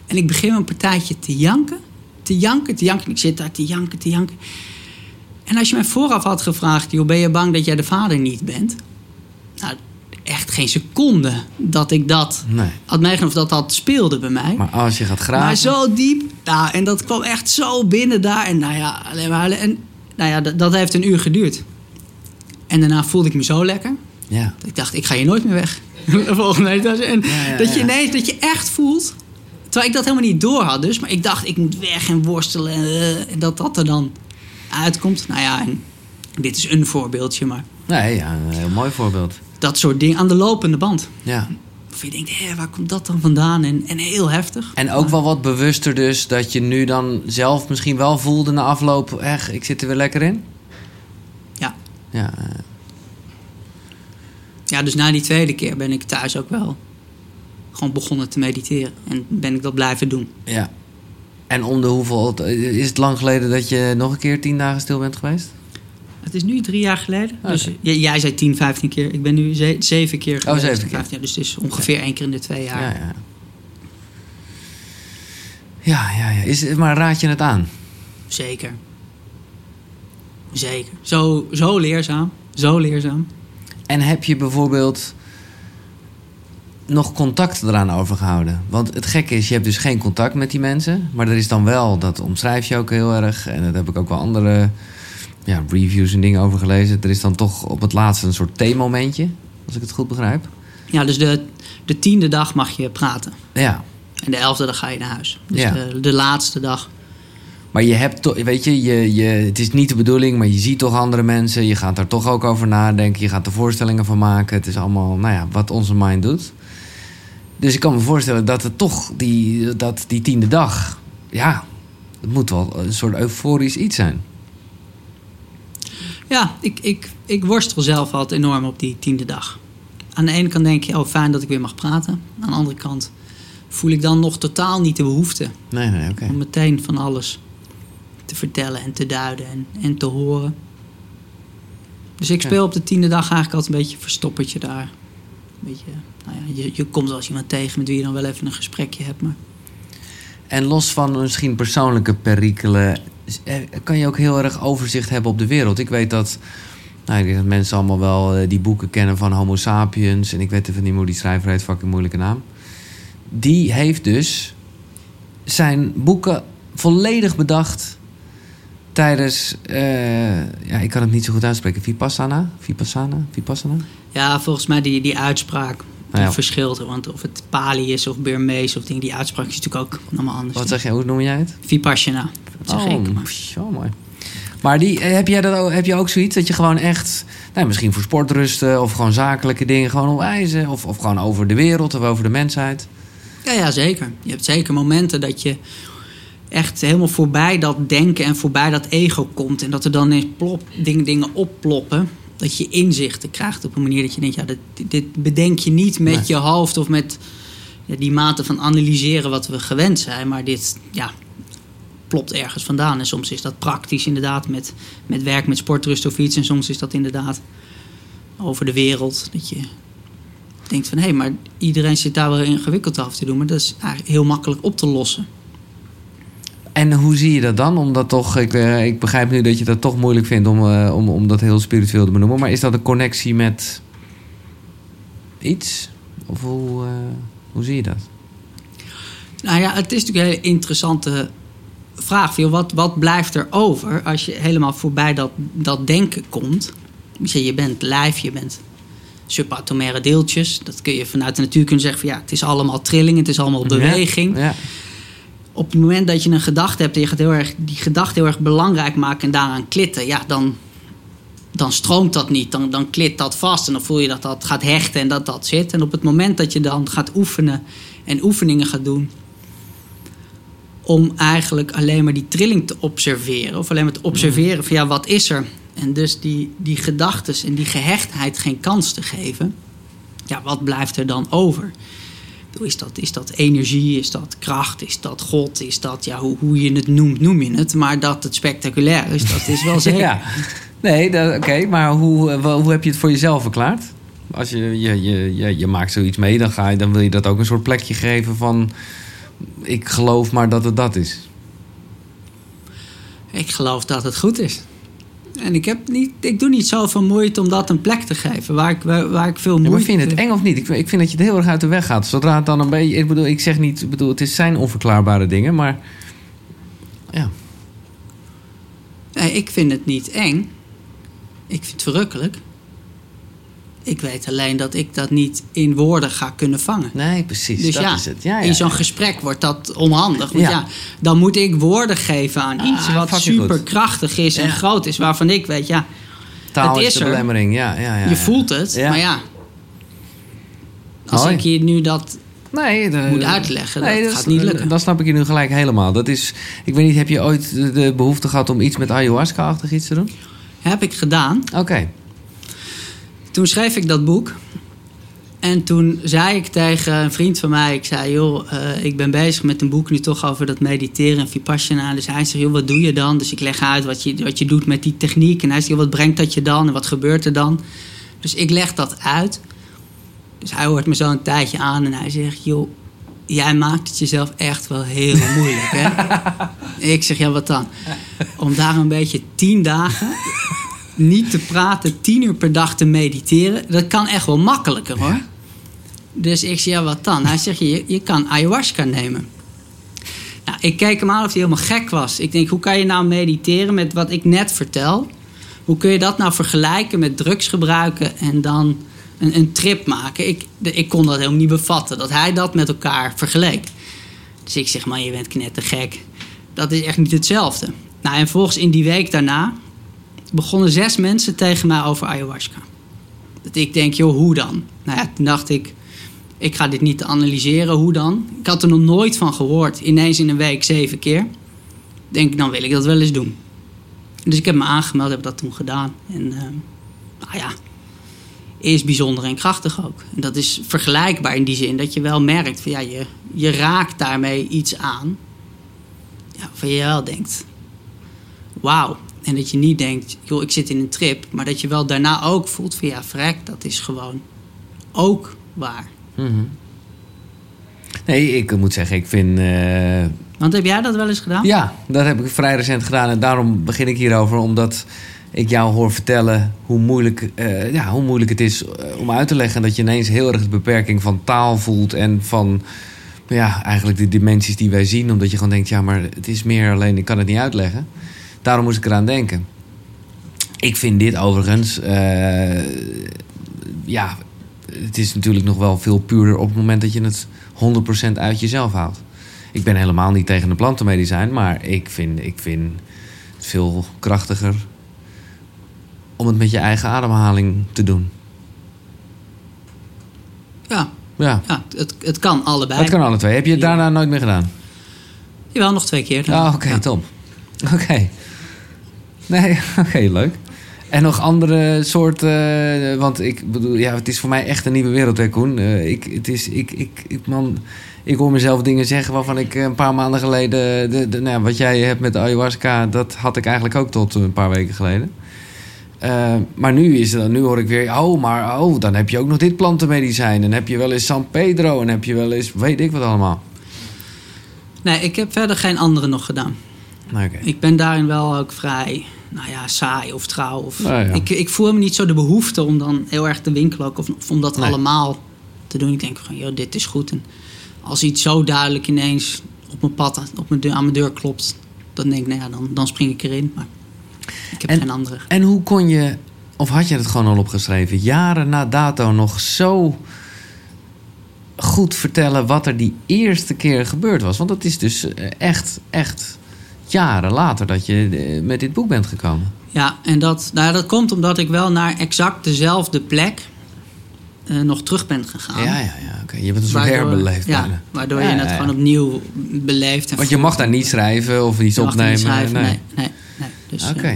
En ik begin een partijtje te janken. Te janken, te janken. Ik zit daar te janken, te janken. En als je mij vooraf had gevraagd, joh, ben je bang dat jij de vader niet bent? Nou, echt geen seconde dat ik dat Nee. had meegenomen of dat dat speelde bij mij. Maar als je gaat graven... Maar zo diep. Nou, en dat kwam echt zo binnen daar. En nou ja, alleen maar. En, nou ja, dat, dat heeft een uur geduurd. En daarna voelde ik me zo lekker. Ja. Dat ik dacht, ik ga hier nooit meer weg. De volgende etage. En Ja, ja, dat je ineens, dat je echt voelt. Terwijl ik dat helemaal niet door had dus. Maar ik dacht, ik moet weg en worstelen. En, eh, en dat dat er dan uitkomt. Nou ja, en dit is een voorbeeldje. Maar Nee, ja, een heel mooi voorbeeld. Dat soort dingen aan de lopende band. Ja. Of je denkt, hé, waar komt dat dan vandaan? En, en heel heftig. En ook wel wat bewuster dus dat je nu dan zelf misschien wel voelde na afloop... echt, ik zit er weer lekker in. Ja. Ja, eh, Ja, dus na die tweede keer ben ik thuis ook wel gewoon begonnen te mediteren. En ben ik dat blijven doen. ja. En om de hoeveel... Is het lang geleden dat je nog een keer tien dagen stil bent geweest? Het is nu drie jaar geleden. Oké. Dus jij zei 10, 15 keer. Ik ben nu ze- zeven keer geweest. zeven keer. 15 jaar, dus het is ongeveer één keer in de twee jaar. Ja, ja. Ja, ja, ja. Is, maar raad je het aan? Zeker. Zeker. Zo, zo leerzaam. Zo leerzaam. En heb je bijvoorbeeld nog contact eraan overgehouden? Want het gekke is, je hebt dus geen contact met die mensen. Maar er is dan wel, dat omschrijf je ook heel erg. En dat heb ik ook wel andere ja, reviews en dingen over gelezen. Er is dan toch op het laatste een soort theemomentje. Als ik het goed begrijp. Ja, dus de, de tiende dag mag je praten. Ja, En de elfde dag ga je naar huis. Dus Ja. de, de laatste dag. maar je hebt toch, weet je, je, je, het is niet de bedoeling, maar je ziet toch andere mensen. Je gaat daar toch ook over nadenken. Je gaat er voorstellingen van maken. Het is allemaal, nou ja, wat onze mind doet. Dus ik kan me voorstellen dat het toch, die, dat die tiende dag, ja, het moet wel een soort euforisch iets zijn. Ja, ik, ik, ik worstel zelf altijd enorm op die tiende dag. Aan de ene kant denk je, oh fijn dat ik weer mag praten. Aan de andere kant voel ik dan nog totaal niet de behoefte Nee, nee, om meteen van alles te vertellen en te duiden en, en te horen. Dus ik Ja. speel op de tiende dag eigenlijk altijd een beetje verstoppertje daar. Beetje, nou ja, je, je komt wel eens iemand tegen met wie je dan wel even een gesprekje hebt. Maar En los van misschien persoonlijke perikelen, kan je ook heel erg overzicht hebben op de wereld. Ik weet dat, nou, mensen allemaal wel eh, die boeken kennen van Homo sapiens. En ik weet even niet hoe die schrijver heet, fucking moeilijke naam. Die heeft dus zijn boeken volledig bedacht tijdens, eh, ja, ik kan het niet zo goed uitspreken, Vipassana? Vipassana? Vipassana? ja, volgens mij die, die uitspraak Nou ja. verschilt. Want of het Pali is of Burmees of dingen, die uitspraak is natuurlijk ook allemaal anders. Wat zeg jij, hoe noem jij het? Vipassana, dat zeg oh, ik. Maar. Zo mooi. Maar die, eh, heb, jij dat ook, heb je ook zoiets dat je gewoon echt, nou, misschien voor sportrusten of gewoon zakelijke dingen gewoon onwijzen? Of, of gewoon over de wereld of over de mensheid? Ja, ja, zeker. Je hebt zeker momenten dat je echt helemaal voorbij dat denken en voorbij dat ego komt. En dat er dan eens plop, dingen, dingen opploppen. Dat je inzichten krijgt op een manier dat je denkt... ja, dit, dit bedenk je niet met Nee. je hoofd of met ja, die mate van analyseren wat we gewend zijn. Maar dit, ja, plopt ergens vandaan. En soms is dat praktisch inderdaad met, met werk, met sportrust of iets. En soms is dat inderdaad over de wereld. Dat je denkt van hé, hey, maar iedereen zit daar wel ingewikkeld af te doen. Maar dat is eigenlijk heel makkelijk op te lossen. En hoe zie je dat dan? Omdat toch, ik, eh, ik begrijp nu dat je dat toch moeilijk vindt om, eh, om, om dat heel spiritueel te benoemen. Maar is dat een connectie met iets? Of hoe, eh, hoe zie je dat? Nou ja, het is natuurlijk een hele interessante vraag. Wat, wat blijft er over als je helemaal voorbij dat, dat denken komt? Je bent lijf, je bent subatomaire deeltjes. Dat kun je vanuit de natuur kunnen zeggen van ja, het is allemaal trilling, het is allemaal beweging. Ja. Op het moment dat je een gedachte hebt en je gaat heel erg, die gedachte heel erg belangrijk maken en daaraan klitten, ja, dan, dan stroomt dat niet. Dan, dan klit dat vast en dan voel je dat dat gaat hechten en dat dat zit. En op het moment dat je dan gaat oefenen en oefeningen gaat doen om eigenlijk alleen maar die trilling te observeren. Of alleen maar te observeren van ja, wat is er? En dus die, die gedachtes en die gehechtheid geen kans te geven. Ja, wat blijft er dan over? Is dat, is dat energie? Is dat kracht? Is dat God? Is dat, ja, hoe, hoe je het noemt, noem je het. Maar dat het spectaculair is, dat is wel zeker. Ja. Nee, oké, maar hoe, eh, hoe heb je het voor jezelf verklaard? Als je, je, je, je, je maakt zoiets mee, dan, ga je, dan wil je dat ook een soort plekje geven van... Ik geloof maar dat het dat is. Ik geloof dat het goed is. En ik, heb niet, ik doe niet zoveel moeite om dat een plek te geven. Waar ik, waar, waar ik veel Ja, moeite... maar vind je het eng of niet? Ik, vind- ik vind dat je het heel erg uit de weg gaat. Zodra het dan een beetje... Ik bedoel, ik zeg niet... Ik bedoel, het zijn onverklaarbare dingen, maar... Ja. Nee, ik vind het niet eng. Ik vind het verrukkelijk. Ik weet alleen dat ik dat niet in woorden ga kunnen vangen. Nee, precies. Dus dat ja, is het. Ja, ja, in zo'n gesprek wordt dat onhandig. Want Ja. dan moet ik woorden geven aan iets Ah, wat fucking goed. super krachtig is en groot is. Waarvan ik weet, ja, Taal het is de er. belemmering. Ja, ja, ja, je voelt het. Ja. Maar ja, als ik je nu dat Nee, de- moet uitleggen, dat gaat niet lukken. Dan snap ik je nu gelijk helemaal. Dat is, ik weet niet, heb je ooit de, de behoefte gehad om iets met ayahuasca-achtig iets te doen? heb ik gedaan. Oké. Toen schreef ik dat boek. En toen zei ik tegen een vriend van mij, ik zei, joh, eh, ik ben bezig met een boek nu toch over dat mediteren en vipassana. Dus hij zegt, joh, wat doe je dan? Dus ik leg uit wat je, wat je doet met die techniek. En hij zegt, joh, wat brengt dat je dan? En wat gebeurt er dan? Dus ik leg dat uit. Dus hij hoort me zo een tijdje aan en hij zegt, joh, jij maakt het jezelf echt wel heel moeilijk, hè? ik zeg, ja, wat dan? Om daar een beetje tien dagen niet te praten, tien uur per dag te mediteren, dat kan echt wel makkelijker hoor. Dus ik zeg, ja, wat dan? Hij zegt, je, je kan ayahuasca nemen. Nou, ik keek hem aan of hij helemaal gek was. Ik denk, hoe kan je nou mediteren met wat ik net vertel? Hoe kun je dat nou vergelijken met drugs gebruiken en dan een, een trip maken? Ik, ik kon dat helemaal niet bevatten, dat hij dat met elkaar vergeleek. Dus ik zeg, man, je bent knettergek. Dat is echt niet hetzelfde. Nou, en volgens in die week daarna begonnen zes mensen tegen mij over ayahuasca. Dat ik denk, joh, hoe dan? Nou ja, toen dacht ik, ik ga dit niet analyseren, hoe dan? Ik had er nog nooit van gehoord. Ineens in een week zeven keer. Denk, dan wil ik dat wel eens doen. Dus ik heb me aangemeld, heb dat toen gedaan. En ehm, nou ja, is bijzonder en krachtig ook. En dat is vergelijkbaar in die zin dat je wel merkt van ja, je, je raakt daarmee iets aan. Ja, waarvan je wel denkt, wauw. En dat je niet denkt, joh, ik zit in een trip. Maar dat je wel daarna ook voelt van ja, vrek, dat is gewoon ook waar. Mhm. Nee, ik moet zeggen, ik vind... eh, Want heb jij dat wel eens gedaan? Ja, dat heb ik vrij recent gedaan. En daarom begin ik hierover. Omdat ik jou hoor vertellen hoe moeilijk, eh, ja, hoe moeilijk het is eh, om uit te leggen. Dat je ineens heel erg de beperking van taal voelt. En van ja, eigenlijk de dimensies die wij zien. Omdat je gewoon denkt, ja, maar het is meer alleen, ik kan het niet uitleggen. Daarom moest ik eraan denken. Ik vind dit overigens, eh, ja, het is natuurlijk nog wel veel puurder op het moment dat je het 100% uit jezelf haalt. Ik ben helemaal niet tegen de plantenmedicijn, maar ik vind, ik vind het veel krachtiger om het met je eigen ademhaling te doen. Ja, Ja, ja het, het kan allebei. dat kan alle twee. Heb je het daarna nooit meer gedaan? Jawel, nog twee keer. Oh, oké, Ja. top. Oké. Nee, oké, leuk. En nog andere soorten, eh, want ik bedoel, ja, het is voor mij echt een nieuwe wereld, hè, Koen. Eh, ik, het is, ik, ik, ik, man, ik hoor mezelf dingen zeggen waarvan ik eh, een paar maanden geleden, de, de, nou, wat jij hebt met de ayahuasca, dat had ik eigenlijk ook tot een paar weken geleden. Maar nu, is er, nu hoor ik weer, oh, maar oh, dan heb je ook nog dit plantenmedicijn. En heb je wel eens San Pedro en heb je wel eens, weet ik wat allemaal. Nee, ik heb verder geen andere nog gedaan. Ik ben daarin wel ook vrij, nou ja, saai of trouw. Of, Nou ja. ik, ik voel me niet zo de behoefte om dan heel erg te winkelen ook, of, of om dat Nee. allemaal te doen. Ik denk van, joh, dit is goed. En als iets zo duidelijk ineens op mijn pad, op mijn deur, aan mijn deur klopt, dan denk ik, nou ja, dan, dan spring ik erin. Maar ik heb En- geen andere. En hoe kon je, of had je het gewoon al opgeschreven, jaren na dato nog zo goed vertellen wat er die eerste keer gebeurd was? Want dat is dus eh, echt, echt jaren later dat je eh, met dit boek bent gekomen. Ja, en dat, nou dat komt omdat ik wel naar exact dezelfde plek eh, nog terug ben gegaan. Ja, ja, ja. Oké, je bent een soort Waardoor- herbeleefd Ja, bijna. waardoor Ja, je ja, het gewoon opnieuw beleeft. En Want je mag daar niet schrijven of iets opnemen. niet schrijven, nee. nee. nee, nee. Dus, Oké. eh,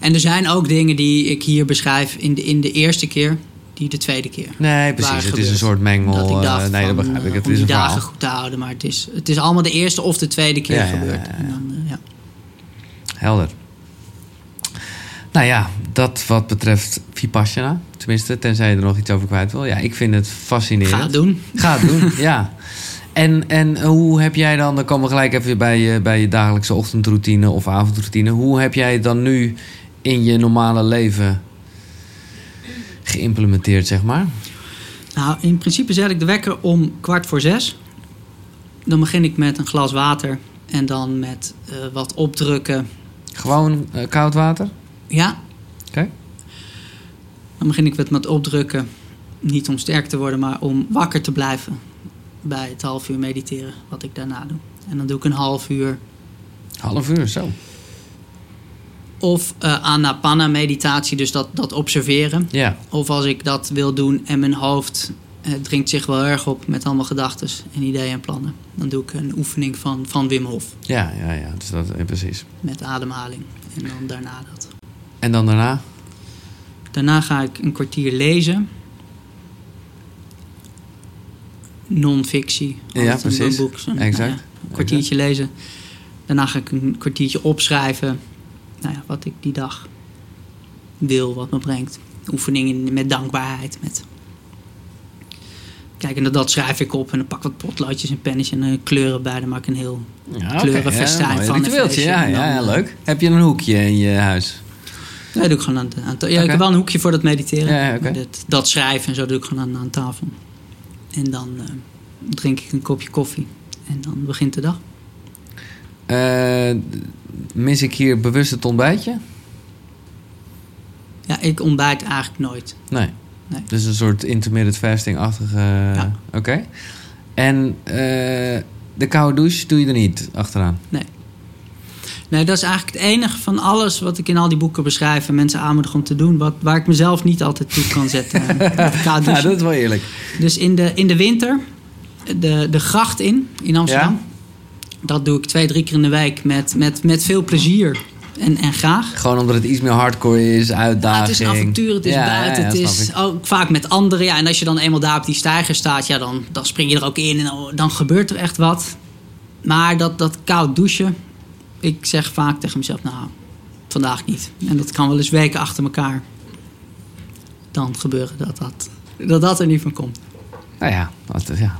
en er zijn ook dingen die ik hier beschrijf in de, in de eerste keer, die de tweede keer. Nee, precies. Het is een soort mengel. Dat ik eh, dacht nee, dat begrijp ik. eh, Het om is die dagen verhaal. goed te houden. Maar het is, het is allemaal de eerste of de tweede keer Ja, gebeurd. ja, ja. En dan, eh, ja. Helder. Nou ja, dat wat betreft Vipassana. Tenminste, tenzij je er nog iets over kwijt wil. Ja, ik vind het fascinerend. Ga het doen. Ga het doen, ja. En, en hoe heb jij dan, dan komen we gelijk even bij je, bij je dagelijkse ochtendroutine of avondroutine. Hoe heb jij dan nu in je normale leven geïmplementeerd, zeg maar? Nou, in principe zet ik de wekker om kwart voor zes. Dan begin ik met een glas water en dan met eh, wat opdrukken. Gewoon eh, koud water? Ja, Oké. dan begin ik met wat opdrukken. Niet om sterk te worden, maar om wakker te blijven bij het half uur mediteren, wat ik daarna doe. En dan doe ik een half uur Half uur, zo. Of eh anapanna meditatie, dus dat, dat observeren. Ja, Of als ik dat wil doen en mijn hoofd eh, dringt zich wel erg op met allemaal gedachten en ideeën en plannen. Dan doe ik een oefening van, van Wim Hof ja, ja, ja. Dus dat, precies. met ademhaling. En dan daarna dat. En dan daarna? Daarna ga ik een kwartier lezen. Non-fictie. Ja, precies. Een boek, Exact. nou ja, een kwartiertje lezen. Daarna ga ik een kwartiertje opschrijven. Nou ja, wat ik die dag wil, wat me brengt. Oefeningen met dankbaarheid. Met... Kijk, en dat, dat schrijf ik op. En dan pak ik wat potloodjes en pennetjes en eh, kleuren bij. Dan maak ik een heel... Ja, Kleurenfestijn mooi van ritueeltje, ja, dan, ja, ja, eh, leuk. Heb je een hoekje in je huis? Dat doe ik gewoon aan, aan ta- Ja, ik heb wel een hoekje voor dat mediteren. Ja, ja, dat, dat schrijven en zo doe ik gewoon aan, aan tafel. En dan eh, drink ik een kopje koffie. En dan begint de dag. Eh, mis ik hier bewust het ontbijtje? Ja, ik ontbijt eigenlijk nooit. Nee. Nee. Dus een soort intermittent fasting-achtige... Ja. Oké. En eh, de koude douche doe je er niet achteraan? Nee, dat is eigenlijk het enige van alles wat ik in al die boeken beschrijf... en mensen aanmoedig om te doen... Wat, waar ik mezelf niet altijd toe kan zetten. Ja, dat is wel eerlijk. Dus in de, in de winter, de, de gracht in, in Amsterdam... dat doe ik twee, drie keer in de week met, met, met veel plezier en, en graag. Gewoon omdat het iets meer hardcore is, Ja, uitdaging. het is een avontuur, het is Ja, buiten, ja, het is ook vaak met anderen. Ja, en als je dan eenmaal daar op die steiger staat, ja, dan, dan spring je er ook in en dan, gebeurt er echt wat. Maar dat, dat koud douchen, ik zeg vaak tegen mezelf, nou, vandaag niet. En dat kan wel eens weken achter elkaar. Dan gebeuren dat dat, dat, dat er niet van komt. Nou ja, wat, ja.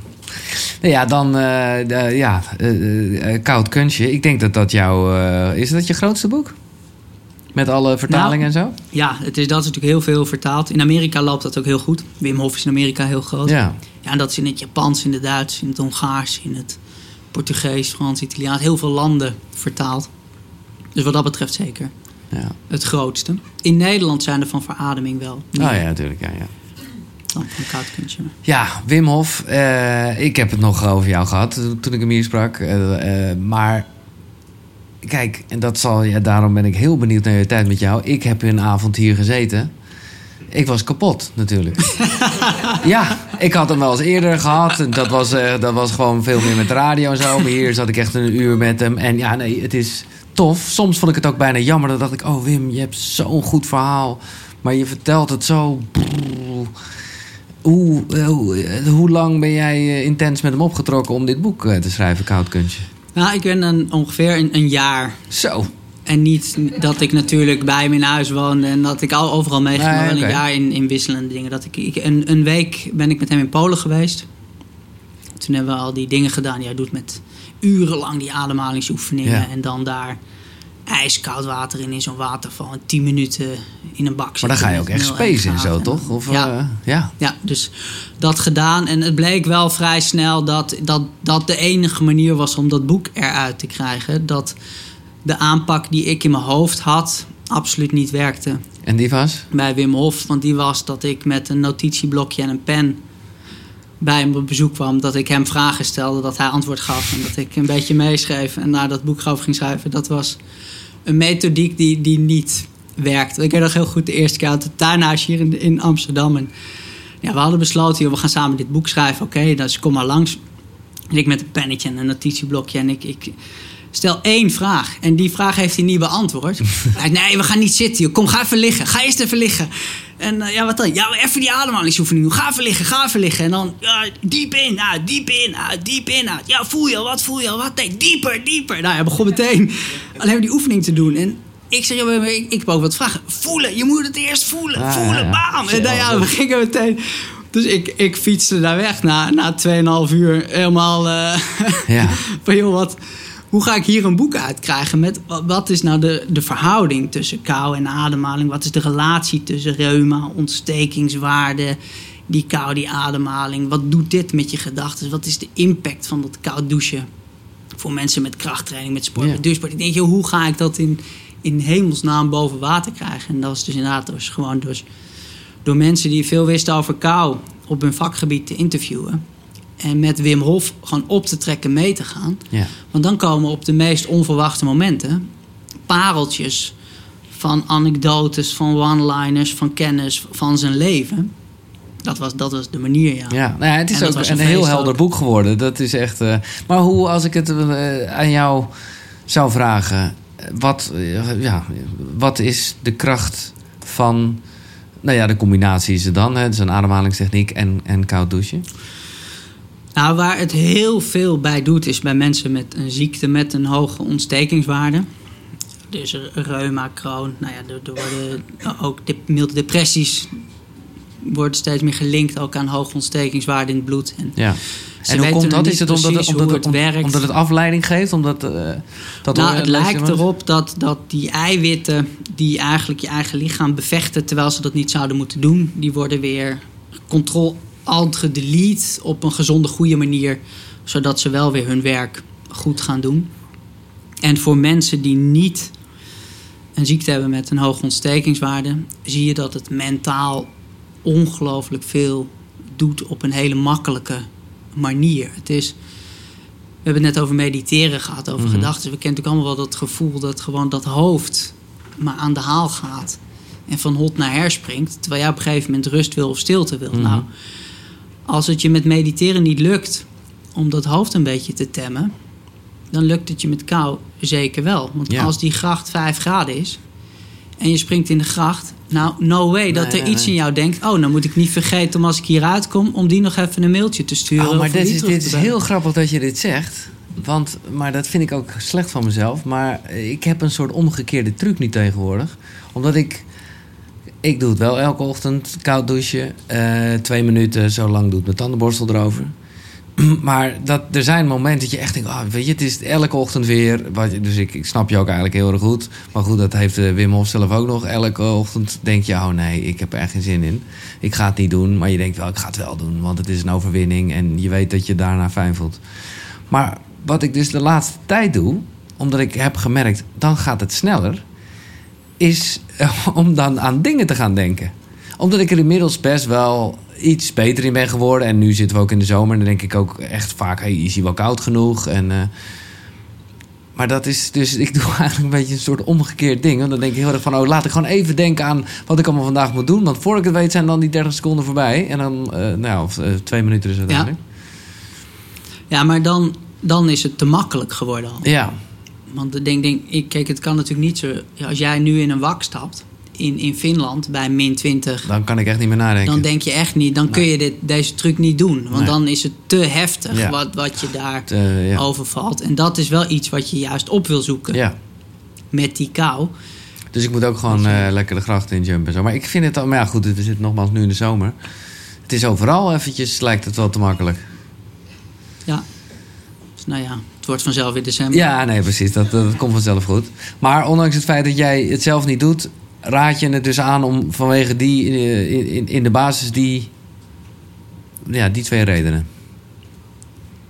Nou ja, dan eh, ja, eh, eh, Koud Kunstje. Ik denk dat dat jouw... is dat je grootste boek? Met alle vertalingen Nou, en zo? Ja, het is, dat is natuurlijk heel veel vertaald. In Amerika loopt dat ook heel goed. Wim Hof is in Amerika heel groot. Ja. Ja, en dat is in het Japans, in het Duits, in het Hongaars, in het Portugees, Frans, Italiaans. Heel veel landen vertaald. Dus wat dat betreft zeker ja. het grootste. In Nederland zijn er van verademing wel. Oh ja, natuurlijk. Ja, ja. Koud kunstje. Ja, Wim Hof. eh, ik heb het nog over jou gehad toen- ik hem hier sprak. Eh, eh, maar kijk, en dat zal, ja, daarom ben ik heel benieuwd naar je tijd met jou. Ik heb een avond hier gezeten. Ik was kapot, natuurlijk. ja, ik had hem wel eens eerder gehad. En dat was, dat was gewoon veel meer met de radio en zo. Maar hier zat ik echt een uur met hem. En ja, nee, het is tof. Soms vond ik het ook bijna jammer. Dan dacht ik, oh Wim, je hebt zo'n goed verhaal. Maar je vertelt het zo... Hoe, eh, hoe, eh, hoe lang ben jij eh, intens met hem opgetrokken om dit boek te schrijven, Koud Kunstje? Nou, ik ben dan ongeveer een, een jaar. Zo. En niet dat ik natuurlijk bij hem in huis woonde en dat ik al overal meeging, maar wel een jaar in, in wisselende dingen. Dat ik, ik, een, een week ben ik met hem in Polen geweest. Toen hebben we al die dingen gedaan. Jij doet met urenlang die ademhalingsoefeningen. Ja. En dan daar ijskoud water in, in zo'n waterval. En 10 minuten in een bak Maar dan zitten ga je ook echt en graden. zo, toch? Of, ja. eh, ja. Ja, dus dat gedaan. En het bleek wel vrij snel dat, dat dat de enige manier was om dat boek eruit te krijgen. Dat de aanpak die ik in mijn hoofd had, absoluut niet werkte En die was? bij Wim Hof. Want die was dat ik met een notitieblokje en een pen bij hem op bezoek kwam. Dat ik hem vragen stelde, dat hij antwoord gaf. En dat ik een beetje meeschreef en naar dat boek over ging schrijven. Dat was een methodiek die, die niet werkte. Ik weet heel goed de eerste keer uit het tuinhuisje hier in, in Amsterdam. En ja, we hadden besloten, joh, we gaan samen dit boek schrijven. Oké, dus kom maar langs. En ik met een pennetje en een notitieblokje. En ik, ik stel één vraag. En die vraag heeft hij niet beantwoord. Hij zei, nee, we gaan niet zitten. Joh. Kom, ga even liggen. Ga eerst even liggen. En eh, ja, wat dan? Ja, even die ademhalingsoefening doen. Ga even liggen, ga even liggen. En dan ja, diep in, uit, diep in, uit, diep in, uit. Ja, voel je al, wat voel je al, wat? Nee, dieper, dieper. Nou, hij begon meteen alleen maar die oefening te doen. En ik zeg, joh, ik, ik heb ook wat vragen. Voelen, je moet het eerst voelen. Ah, voelen, ja, bam. En nou ja, we gingen meteen... Dus ik, ik fietste daar weg na, na 2,5 uur. Helemaal eh, Ja. van, joh, wat, hoe ga ik hier een boek uitkrijgen met wat, is nou de, de verhouding tussen kou en ademhaling? Wat is de relatie tussen reuma, ontstekingswaarde, die kou, die ademhaling? Wat doet dit met je gedachten? Wat is de impact van dat koud douchen voor mensen met krachttraining, met sport, Ja. met duursport? Ik denk, joh, hoe ga ik dat in, in hemelsnaam boven water krijgen? En dat was dus inderdaad dus gewoon dus door mensen die veel wisten over kou op hun vakgebied te interviewen. En met Wim Hof gewoon op te trekken, mee te gaan. Ja. Want dan komen op de meest onverwachte momenten pareltjes van anekdotes, van one-liners, van kennis van zijn leven. Dat was, dat was de manier, ja. Ja, nou ja, het is En ook een een heel helder ook. boek geworden. Dat is echt. eh, maar hoe, als ik het eh, aan jou zou vragen, wat, eh, ja, wat is de kracht van. Nou ja, de combinatie is er dan. Hè, dus een ademhalingstechniek en, en koud douchen. Nou, waar het heel veel bij doet, is bij mensen met een ziekte met een hoge ontstekingswaarde. Dus reuma, Crohn, nou ja, er, worden ook de, milde depressies worden steeds meer gelinkt ook aan hoge ontstekingswaarde in het bloed. En Ja. En hoe komt dat? Is het omdat, het, omdat, het, werkt. omdat het afleiding geeft? Omdat, eh, dat nou, het lijkt erop dat, dat die eiwitten die eigenlijk je eigen lichaam bevechten terwijl ze dat niet zouden moeten doen, die worden weer control alt gedelete op een gezonde, goede manier, zodat ze wel weer hun werk goed gaan doen. En voor mensen die niet een ziekte hebben met een hoge ontstekingswaarde, zie je dat het mentaal ongelooflijk veel doet op een hele makkelijke manier. Het is, we hebben het net over mediteren gehad, over Mhm. gedachten. We kennen natuurlijk allemaal wel dat gevoel dat gewoon dat hoofd maar aan de haal gaat en van hot naar her springt, terwijl jij op een gegeven moment rust wil of stilte wil. Mhm. Nou, als het je met mediteren niet lukt om dat hoofd een beetje te temmen, dan lukt het je met kou zeker wel. Want Ja. als die gracht 5 graden is en je springt in de gracht, nou, no way dat Nee, er nee, iets nee. in jou denkt. Oh, dan moet ik niet vergeten om als ik hieruit kom, om die nog even een mailtje te sturen. Oh, maar dit is, dit is heel grappig dat je dit zegt. Want, maar dat vind ik ook slecht van mezelf. Maar ik heb een soort omgekeerde truc nu tegenwoordig. Omdat ik... Ik doe het wel elke ochtend, koud douchen. Eh, twee minuten, zo lang doet mijn tandenborstel erover. Maar dat, er zijn momenten dat je echt denkt... Oh, weet je, het is elke ochtend weer... Dus ik, ik snap je ook eigenlijk heel erg goed. Maar goed, dat heeft eh, Wim Hof zelf ook nog. Elke ochtend denk je, oh nee, ik heb er echt geen zin in. Ik ga het niet doen, maar je denkt wel, ik ga het wel doen. Want het is een overwinning en je weet dat je daarna fijn voelt. Maar wat ik dus de laatste tijd doe... omdat ik heb gemerkt, dan gaat het sneller... is eh, om dan aan dingen te gaan denken. Omdat ik er inmiddels best wel iets beter in ben geworden. En nu zitten we ook in de zomer. En dan denk ik ook echt vaak, hey, is hij wel koud genoeg? En, eh, maar dat is dus, ik doe eigenlijk een beetje een soort omgekeerd ding. Want dan denk ik heel erg van, oh, laat ik gewoon even denken aan wat ik allemaal vandaag moet doen. Want voor ik het weet zijn dan die 30 seconden voorbij. En dan, eh, nou, of, twee minuten is het Ja. uiteindelijk. Ja, maar dan, dan is het te makkelijk geworden al. Ja. Want ik denk, denk, ik, kijk, het kan natuurlijk niet zo... Als jij nu in een wak stapt, in, in Finland, bij min 20... dan kan ik echt niet meer nadenken. Dan denk je echt niet, dan kun je dit, deze truc niet doen. Want Nee. dan is het te heftig Ja. wat, wat je daar ja. overvalt. En dat is wel iets wat je juist op wil zoeken ja. met die kou. Dus ik moet ook gewoon eh, lekker de gracht in jumpen. en Zo. Maar ik vind het al, maar ja, goed, we zitten nogmaals nu in de zomer. Het is overal eventjes, lijkt het wel te makkelijk. Ja. Dus nou ja, wordt vanzelf weer december. Ja, nee, precies. Dat, dat komt vanzelf goed. Maar ondanks het feit dat jij het zelf niet doet, raad je het dus aan om vanwege die eh, in, in, in de basis die, ja, die twee redenen.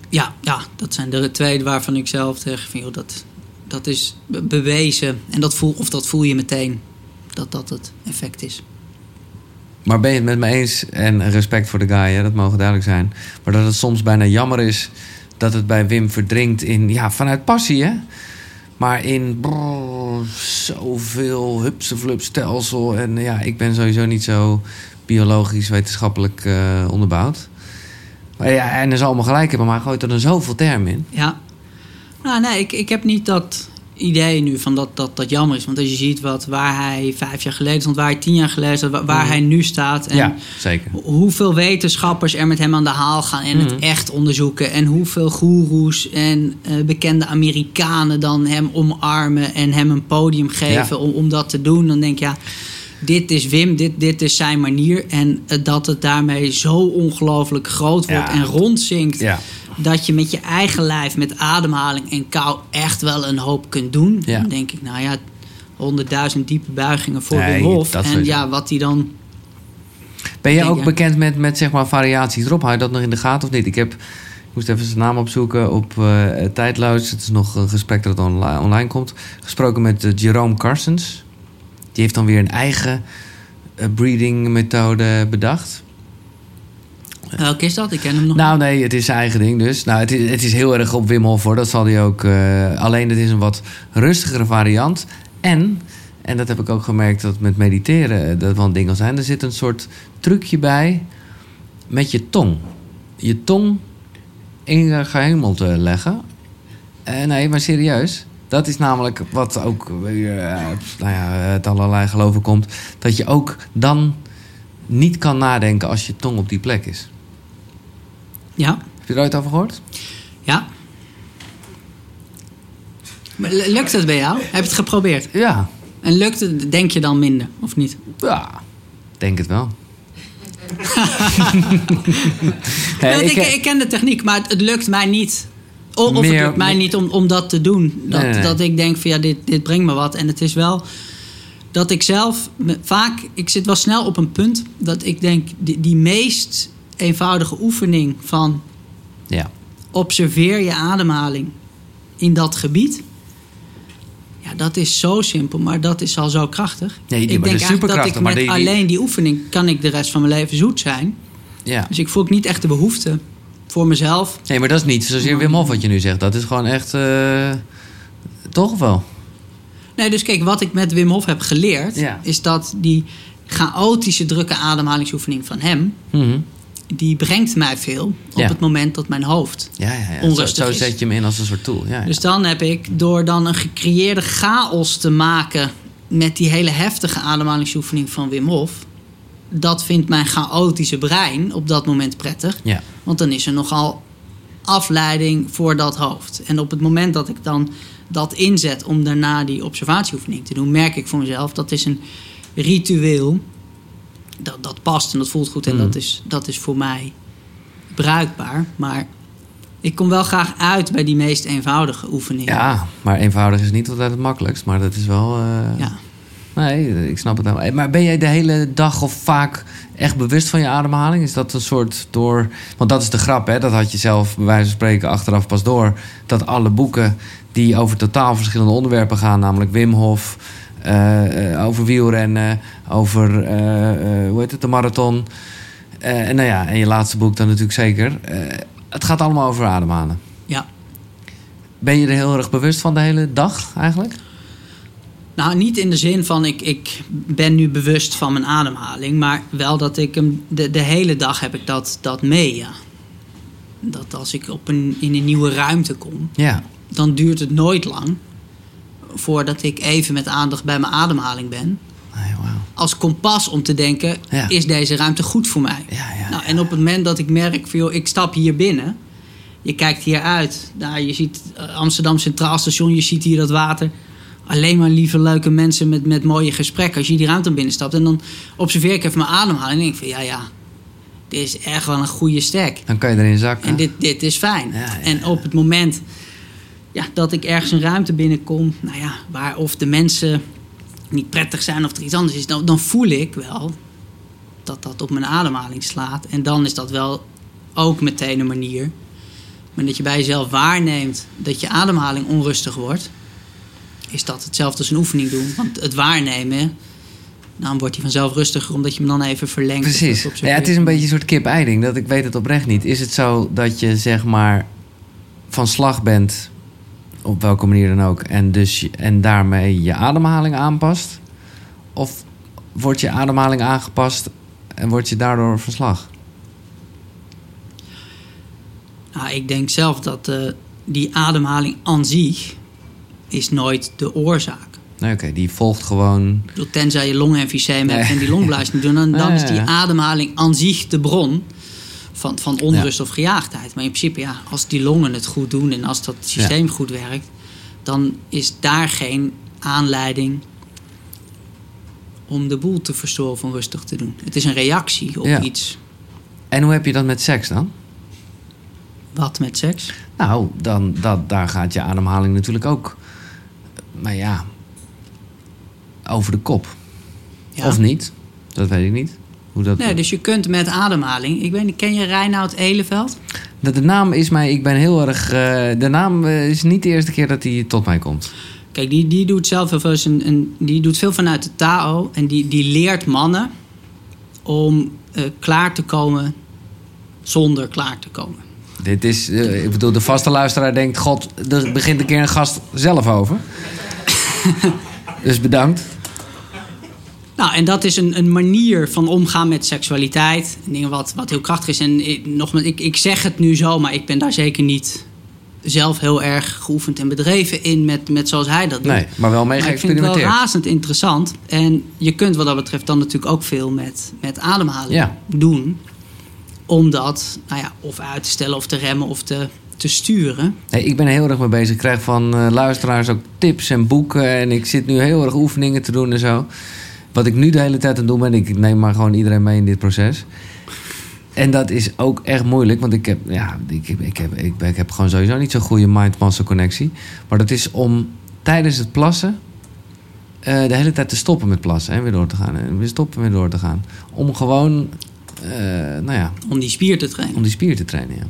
Ja, ja, dat zijn de twee waarvan ik zelf zeg van joh, dat, dat is be- bewezen. En dat voel, of dat voel je meteen dat dat het effect is. Maar ben je het met me eens, en respect voor de guy, hè, dat mogen duidelijk zijn, maar dat het soms bijna jammer is dat het bij Wim verdrinkt in, ja, vanuit passie, hè? Maar in brrr, zoveel hupseflup stelsel. En ja, ik ben sowieso niet zo biologisch wetenschappelijk eh, onderbouwd. Maar ja, en ze allemaal gelijk hebben, maar gooit er dan zoveel termen in. Ja. Nou, nee, ik, ik heb niet dat idee nu van dat, dat dat jammer is. Want als je ziet wat, waar hij vijf jaar geleden stond, waar hij tien jaar geleden stond, waar, waar hij nu staat. En ja, zeker. ho- hoeveel wetenschappers er met hem aan de haal gaan en het echt onderzoeken. En hoeveel goeroes en eh, bekende Amerikanen dan hem omarmen en hem een podium geven Ja. om, om dat te doen. Dan denk ik, ja, dit is Wim, dit, dit is zijn manier. En eh, dat het daarmee zo ongelooflijk groot wordt Ja. en rondzinkt. Ja, Dat je met je eigen lijf, met ademhaling en kou echt wel een hoop kunt doen. Ja. Dan denk ik, nou ja, honderdduizend diepe buigingen voor Nee, Hof. dat En ja, wat hij dan Ben je ook ja. bekend met, met zeg maar variaties erop? Hou je dat nog in de gaten of niet? Ik heb, ik moest even zijn naam opzoeken op eh Tijdloos. Het is nog een gesprek dat online, online komt. Gesproken met eh, Jerome Carsons. Die heeft dan weer een eigen eh, breeding methode bedacht. Welke is dat? Ik ken hem nog Nou nee, het is zijn eigen ding dus. Nou, het is, het is heel erg op Wim Hof hoor. Dat zal hij ook. eh, alleen het is een wat rustigere variant. En, en dat heb ik ook gemerkt dat met mediteren eh, dat wel een ding kan zijn. Er zit een soort trucje bij met je tong. Je tong in je gehemel te leggen. Eh, nee, maar serieus. Dat is namelijk wat ook nou ja, het allerlei geloven komt. Dat je ook dan niet kan nadenken als je tong op die plek is. Ja, Heb je er ooit over gehoord? ja. Maar lukt het bij jou? Heb je het geprobeerd? Ja. En lukt het, denk je dan minder, of niet? Ja, denk het wel. Nee, ik, ik, ik, ken de techniek, maar het, het lukt mij niet. Of Meer- het lukt mij niet om, om dat te doen. Dat, Nee, dat ik denk van ja, dit, dit brengt me wat. En het is wel dat ik zelf vaak, ik zit wel snel op een punt dat ik denk die, die meest eenvoudige oefening van ja. observeer je ademhaling in dat gebied. Ja, dat is zo simpel, maar dat is al zo krachtig. Nee, die- ik denk eigenlijk dat superkrachtig, ik maar met die- alleen die oefening kan ik de rest van mijn leven zoet zijn. ja. Dus ik voel ook niet echt de behoefte voor mezelf. Nee, maar dat is niet zozeer Wim Hof wat je nu zegt. Dat is gewoon echt... eh, toch wel? Nee, dus kijk, wat ik met Wim Hof heb geleerd, Ja. is dat die chaotische drukke ademhalingsoefening van hem, Mhm. Die brengt mij veel op Ja. het moment dat mijn hoofd. Ja, ja, ja. Onrustig zo, zo is. zet je hem in als een soort tool. Ja, ja. Dus dan heb ik, door dan een gecreëerde chaos te maken met die hele heftige ademhalingsoefening van Wim Hof, dat vindt mijn chaotische brein op dat moment prettig. ja. Want dan is er nogal afleiding voor dat hoofd. En op het moment dat ik dan dat inzet om daarna die observatieoefening te doen, merk ik voor mezelf dat is een ritueel dat, dat past en dat voelt goed en Mm. dat, is, dat is voor mij bruikbaar. Maar ik kom wel graag uit bij die meest eenvoudige oefeningen. Ja, maar eenvoudig is niet altijd het makkelijkst. Maar dat is wel... eh, Ja. Nee, ik snap het wel. Maar ben jij de hele dag of vaak echt bewust van je ademhaling? Is dat een soort door... Want dat is de grap, hè? Dat had je zelf bij wijze van spreken achteraf pas door. Dat alle boeken die over totaal verschillende onderwerpen gaan... namelijk Wim Hof, eh, eh, over wielrennen, over... eh, hoe heet het? De marathon. En nou ja, en je laatste boek dan natuurlijk zeker. Het gaat allemaal over ademhalen. ja. Ben je er heel erg bewust van de hele dag eigenlijk? Nou, niet in de zin van ik, ik ben nu bewust van mijn ademhaling, maar wel dat ik hem de, de hele dag heb ik dat, dat mee. Ja. Dat als ik op een, in een nieuwe ruimte kom, Ja. dan duurt het nooit lang voordat ik even met aandacht bij mijn ademhaling ben. Wauw. Als kompas om te denken, Ja. is deze ruimte goed voor mij? Ja, ja. nou, en op het moment dat ik merk, van, joh, ik stap hier binnen. Je kijkt hier uit. Nou, je ziet eh, Amsterdam Centraal Station, je ziet hier dat water. Alleen maar lieve, leuke mensen met, met mooie gesprekken. Als je die ruimte binnenstapt. En dan observeer ik even mijn ademhaling. En denk ik van, ja, ja, dit is echt wel een goede stek. Dan kan je erin zakken. En dit, dit is fijn. En op het moment ja, dat ik ergens een ruimte binnenkom, nou ja, waar of de mensen niet prettig zijn of er iets anders is, dan, dan voel ik wel dat dat op mijn ademhaling slaat. En dan is dat wel ook meteen een manier. Maar dat je bij jezelf waarneemt dat je ademhaling onrustig wordt, is dat hetzelfde als een oefening doen. Want het waarnemen, dan wordt hij vanzelf rustiger omdat je hem dan even verlengt. Precies. Ja, het is een beetje een soort kip-ei-ding. Dat ik weet het oprecht niet. Is het zo dat je zeg maar van slag bent, op welke manier dan ook, en, dus, en daarmee je ademhaling aanpast? Of wordt je ademhaling aangepast en word je daardoor van slag? Nou, ik denk zelf dat eh, die ademhaling aan zich is nooit de oorzaak. Nee, oké, die volgt gewoon. Tenzij je longemfyseem Nee. hebt en die longblaas niet doen, dan, dan Ja, is ja, die ademhaling aan zich de bron van, van onrust of gejaagdheid. Maar in principe, ja, als die longen het goed doen en als dat systeem goed werkt, dan is daar geen aanleiding om de boel te verstoren of onrustig te doen. Het is een reactie op Ja. iets. En hoe heb je dat met seks dan? Wat met seks? Nou, dan, dat, daar gaat je ademhaling natuurlijk ook. Maar ja, over de kop. Of niet? Dat weet ik niet. Hoe dat, Nee, dus je kunt met ademhaling. Ik weet niet, ken je Reinoud Eleveld? de, de naam is mij, ik ben heel erg. eh, de naam eh, is niet de eerste keer dat hij tot mij komt. Kijk, die, die doet zelf heel veel, een, een- die doet veel vanuit de Tao. En die, die leert mannen om eh, klaar te komen zonder klaar te komen. Dit is, ik bedoel, de vaste luisteraar denkt: God, er begint een keer een gast zelf over. dus bedankt. Nou, en dat is een, een manier van omgaan met seksualiteit. En dingen wat, wat heel krachtig is. En ik, nogmaals, ik, ik zeg het nu zo, maar ik ben daar zeker niet zelf heel erg geoefend en bedreven in met, met zoals hij dat doet. Nee, maar wel mee Maar ik vind het wel razend interessant. En je kunt wat dat betreft dan natuurlijk ook veel met, met ademhaling Ja. doen. Om dat nou ja, of uit te stellen of te remmen of te, te sturen. Nee, ik ben er heel erg mee bezig. Ik krijg van eh, luisteraars ook tips en boeken. En ik zit nu heel erg oefeningen te doen en zo. Wat ik nu de hele tijd aan het doen ben, ik neem maar gewoon iedereen mee in dit proces. En dat is ook echt moeilijk, want ik heb, ja, ik, heb- ik, heb, ik, heb gewoon sowieso niet zo'n goede mind-muscle connectie. Maar dat is om tijdens het plassen eh, de hele tijd te stoppen met plassen en weer door te gaan. En weer stoppen en weer door te gaan. Om gewoon, eh, nou ja, Om die spier te trainen. om die spier te trainen. Ja.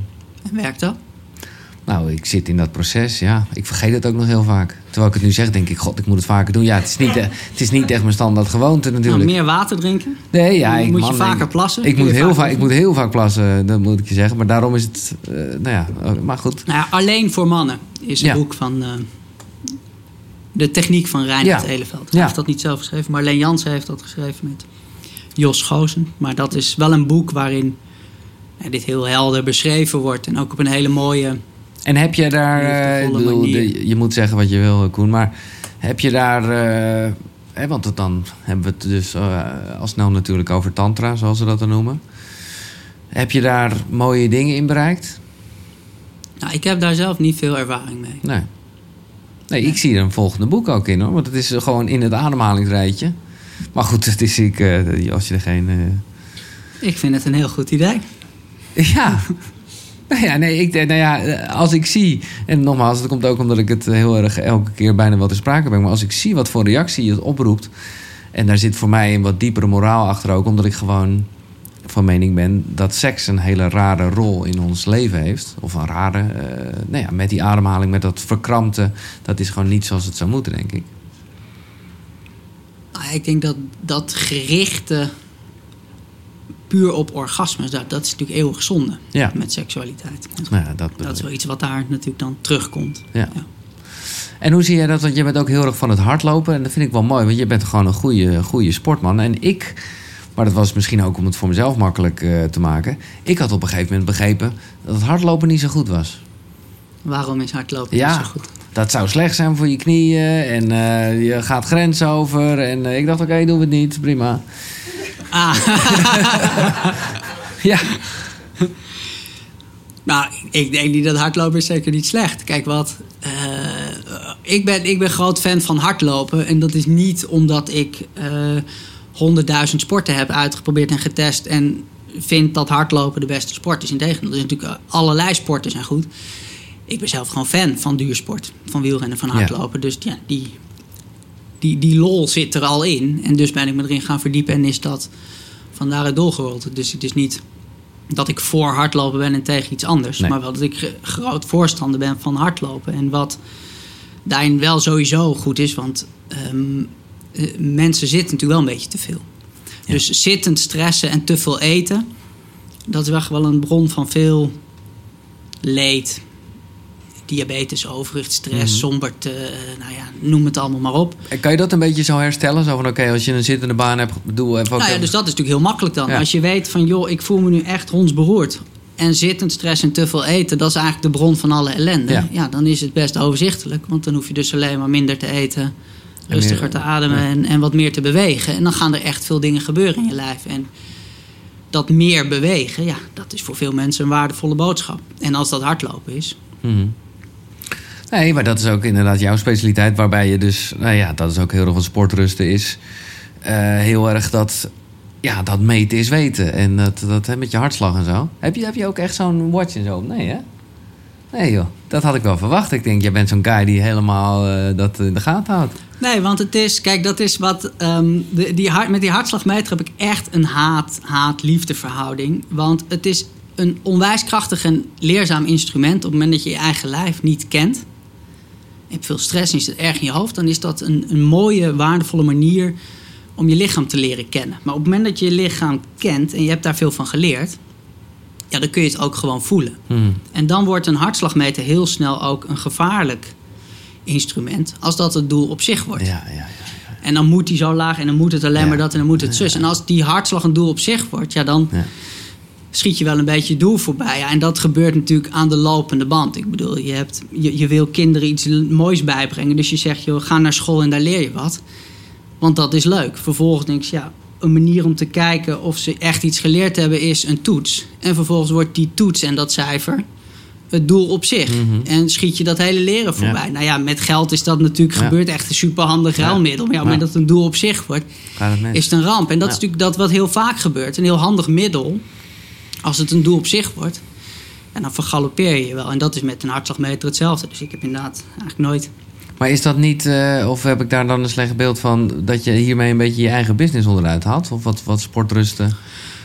En werkt dat? Nou, ik zit in dat proces, ja. Ik vergeet het ook nog heel vaak. Terwijl ik het nu zeg, denk ik, god, ik moet het vaker doen. Ja, het is niet, eh, het is niet echt mijn standaard gewoonte Nou, natuurlijk. meer water drinken? nee, ja, ik, moet je vaker plassen? Ik moet, heel vaak, ik moet heel vaak plassen, dat moet ik je zeggen. Maar daarom is het, eh, nou ja, oh, maar goed. Nou ja, Alleen voor mannen is een Ja. boek van eh, de techniek van Reinhard Ja. Eleveld. Hij heeft dat niet zelf geschreven, maar Leen Jansen heeft dat geschreven met Jos Goosen. Maar dat is wel een boek waarin ja, dit heel helder beschreven wordt. En ook op een hele mooie... En heb je daar, eh, bedoel, manier. de- je moet zeggen wat je wil, Koen, maar heb je daar, eh, hè, want het dan hebben we het dus eh, al snel natuurlijk over tantra, zoals ze dat dan noemen. Heb je daar mooie dingen in bereikt? Nou, ik heb daar zelf niet veel ervaring mee. Nee. Nee, ik zie er een volgende boek ook in hoor. Want het is gewoon in het ademhalingsrijtje. Maar goed, het is ik, eh, als je er geen... eh, Ik vind het een heel goed idee. Ja. Nou ja, nee, ik, nou ja, als ik zie... En nogmaals, dat komt ook omdat ik het heel erg elke keer bijna wel te sprake breng. Maar als ik zie wat voor reactie het oproept... En daar zit voor mij een wat diepere moraal achter ook. Omdat ik gewoon van mening ben dat seks een hele rare rol in ons leven heeft. Of een rare... eh, nou ja, met die ademhaling, met dat verkrampte... Dat is gewoon niet zoals het zou moeten, denk ik. Nou, ik denk dat dat gerichte puur op orgasmes, dat, dat is natuurlijk eeuwig zonde Ja. met seksualiteit. Nou ja, dat, Dat is wel iets wat daar natuurlijk dan terugkomt. Ja. En hoe zie jij dat? Want je bent ook heel erg van het hardlopen. En dat vind ik wel mooi, want je bent gewoon een goede, goede sportman. En ik, maar dat was misschien ook om het voor mezelf makkelijk eh, te maken. Ik had op een gegeven moment begrepen dat het hardlopen niet zo goed was. Waarom is hardlopen niet zo goed? Dat zou slecht zijn voor je knieën. En eh, je gaat grenzen over. En eh, ik dacht, oké, doen we het niet. Prima. Ah, Ja. nou, ik denk niet dat hardlopen is zeker niet slecht. Kijk wat, eh, ik, ben, ik ben groot fan van hardlopen. En dat is niet omdat ik honderdduizend sporten heb uitgeprobeerd en getest... en vind dat hardlopen de beste sport is. Integendeel, dus natuurlijk eh, allerlei sporten zijn goed. Ik ben zelf gewoon fan van duursport. Van wielrennen, van Ja. hardlopen. Dus ja, die, die, die lol zit er al in. En dus ben ik me erin gaan verdiepen en is dat van daaruit doorgerold. Dus het is niet dat ik voor hardlopen ben en tegen iets anders. Nee. Maar wel dat ik groot voorstander ben van hardlopen. En wat daarin wel sowieso goed is, want ehm, eh, mensen zitten natuurlijk wel een beetje te veel. Ja. Dus zittend stressen en te veel eten, dat is wel een bron van veel leed. Diabetes, overgewicht, stress, Mhm. somberte, eh, nou ja, noem het allemaal maar op. En kan je dat een beetje zo herstellen? Zo van, oké, als je een zittende baan hebt, even... ook Nou ja, dus dat is natuurlijk heel makkelijk dan. Ja. Als je weet van, joh, ik voel me nu echt hondsberoerd. En zittend stress en te veel eten, dat is eigenlijk de bron van alle ellende. Ja. Ja. dan is het best overzichtelijk. Want dan hoef je dus alleen maar minder te eten, rustiger meer- te ademen en, en wat meer te bewegen. En dan gaan er echt veel dingen gebeuren in je lijf. En dat meer bewegen, ja, dat is voor veel mensen een waardevolle boodschap. En als dat hardlopen is, Mhm. Nee, maar dat is ook inderdaad jouw specialiteit. Waarbij je dus, nou ja, dat is ook heel erg van sportrusten is. eh, heel erg dat, ja, dat meten is weten. En dat, dat met je hartslag en zo. Heb je, heb je ook echt zo'n watch en zo? Nee, hè? Nee, joh. Dat had ik wel verwacht. Ik denk, jij bent zo'n guy die helemaal eh, dat in de gaten houdt. Nee, want het is, kijk, dat is wat. de, die hart, met die hartslagmeter heb ik echt een haat-haat-liefde verhouding. Want het is een onwijs krachtig en leerzaam instrument. Op het moment dat je je eigen lijf niet kent. Je hebt veel stress en je zit erg in je hoofd. Dan is dat een, een mooie, waardevolle manier om je lichaam te leren kennen. Maar op het moment dat je je lichaam kent en je hebt daar veel van geleerd. Ja, dan kun je het ook gewoon voelen. Mhm. En dan wordt een hartslagmeter heel snel ook een gevaarlijk instrument. Als dat het doel op zich wordt. Ja, ja, ja. En dan moet die zo laag en dan moet het alleen maar dat en dan moet het zus. En als die hartslag een doel op zich wordt, ja, dan. Schiet je wel een beetje doel voorbij. Ja, en dat gebeurt natuurlijk aan de lopende band. Ik bedoel, je, hebt, je, je wil kinderen iets moois bijbrengen. Dus je zegt, joh, ga naar school en daar leer je wat. Want dat is leuk. Vervolgens denk je, ja, een manier om te kijken of ze echt iets geleerd hebben is een toets. En vervolgens wordt die toets en dat cijfer het doel op zich. Mhm. En schiet je dat hele leren voorbij. Nou ja, met geld is dat natuurlijk Ja. gebeurd. Echt een superhandig Ja. ruilmiddel. Maar ja, Ja. dat het een doel op zich wordt, het is het een ramp. En dat is natuurlijk dat wat heel vaak gebeurt. Een heel handig middel. Als het een doel op zich wordt. En dan vergalopeer je je wel. En dat is met een hartslagmeter hetzelfde. Dus ik heb inderdaad eigenlijk nooit... Maar is dat niet, eh, of heb ik daar dan een slecht beeld van... dat je hiermee een beetje je eigen business onderuit haalt? Of wat, wat sportrusten?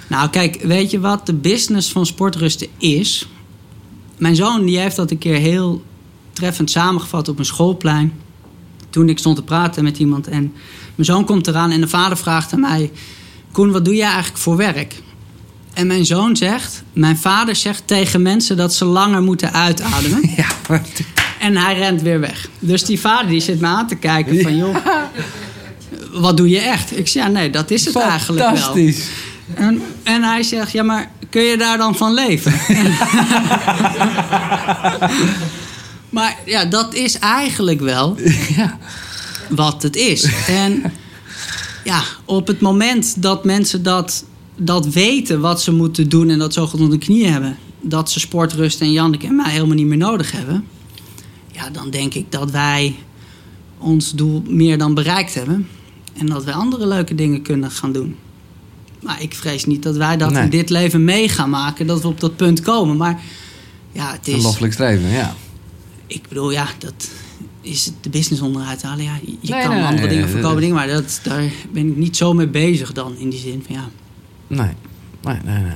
Nou kijk, weet je wat de business van sportrusten is? Mijn zoon die heeft dat een keer heel treffend samengevat op een schoolplein. Toen ik stond te praten met iemand. En mijn zoon komt eraan en de vader vraagt aan mij... Koen, wat doe jij eigenlijk voor werk? En mijn zoon zegt... Mijn vader zegt tegen mensen dat ze langer moeten uitademen. Ja, maar- En hij rent weer weg. Dus die vader die zit me aan te kijken van... joh, wat doe je echt? Ik zeg, ja, nee, dat is het eigenlijk wel. fantastisch. En, en hij zegt, ja, maar kun je daar dan van leven? maar ja, dat is eigenlijk wel Ja. wat het is. En ja, op het moment dat mensen dat, dat weten wat ze moeten doen... en dat zo goed onder de knieën hebben... dat ze sportrust en Janneke en mij helemaal niet meer nodig hebben... ja, dan denk ik dat wij ons doel meer dan bereikt hebben. En dat wij andere leuke dingen kunnen gaan doen. Maar ik vrees niet dat wij dat Nee. in dit leven mee gaan maken. Dat we op dat punt komen. Maar ja, het Een is... loffelijk streven, ja. Ik bedoel, ja, dat is de business onderuit halen. Ja, je Nee, kan nee, andere dingen verkopen, dingen, maar dat, daar ben ik niet zo mee bezig dan. In die zin van ja. Nee, nee, nee. nee.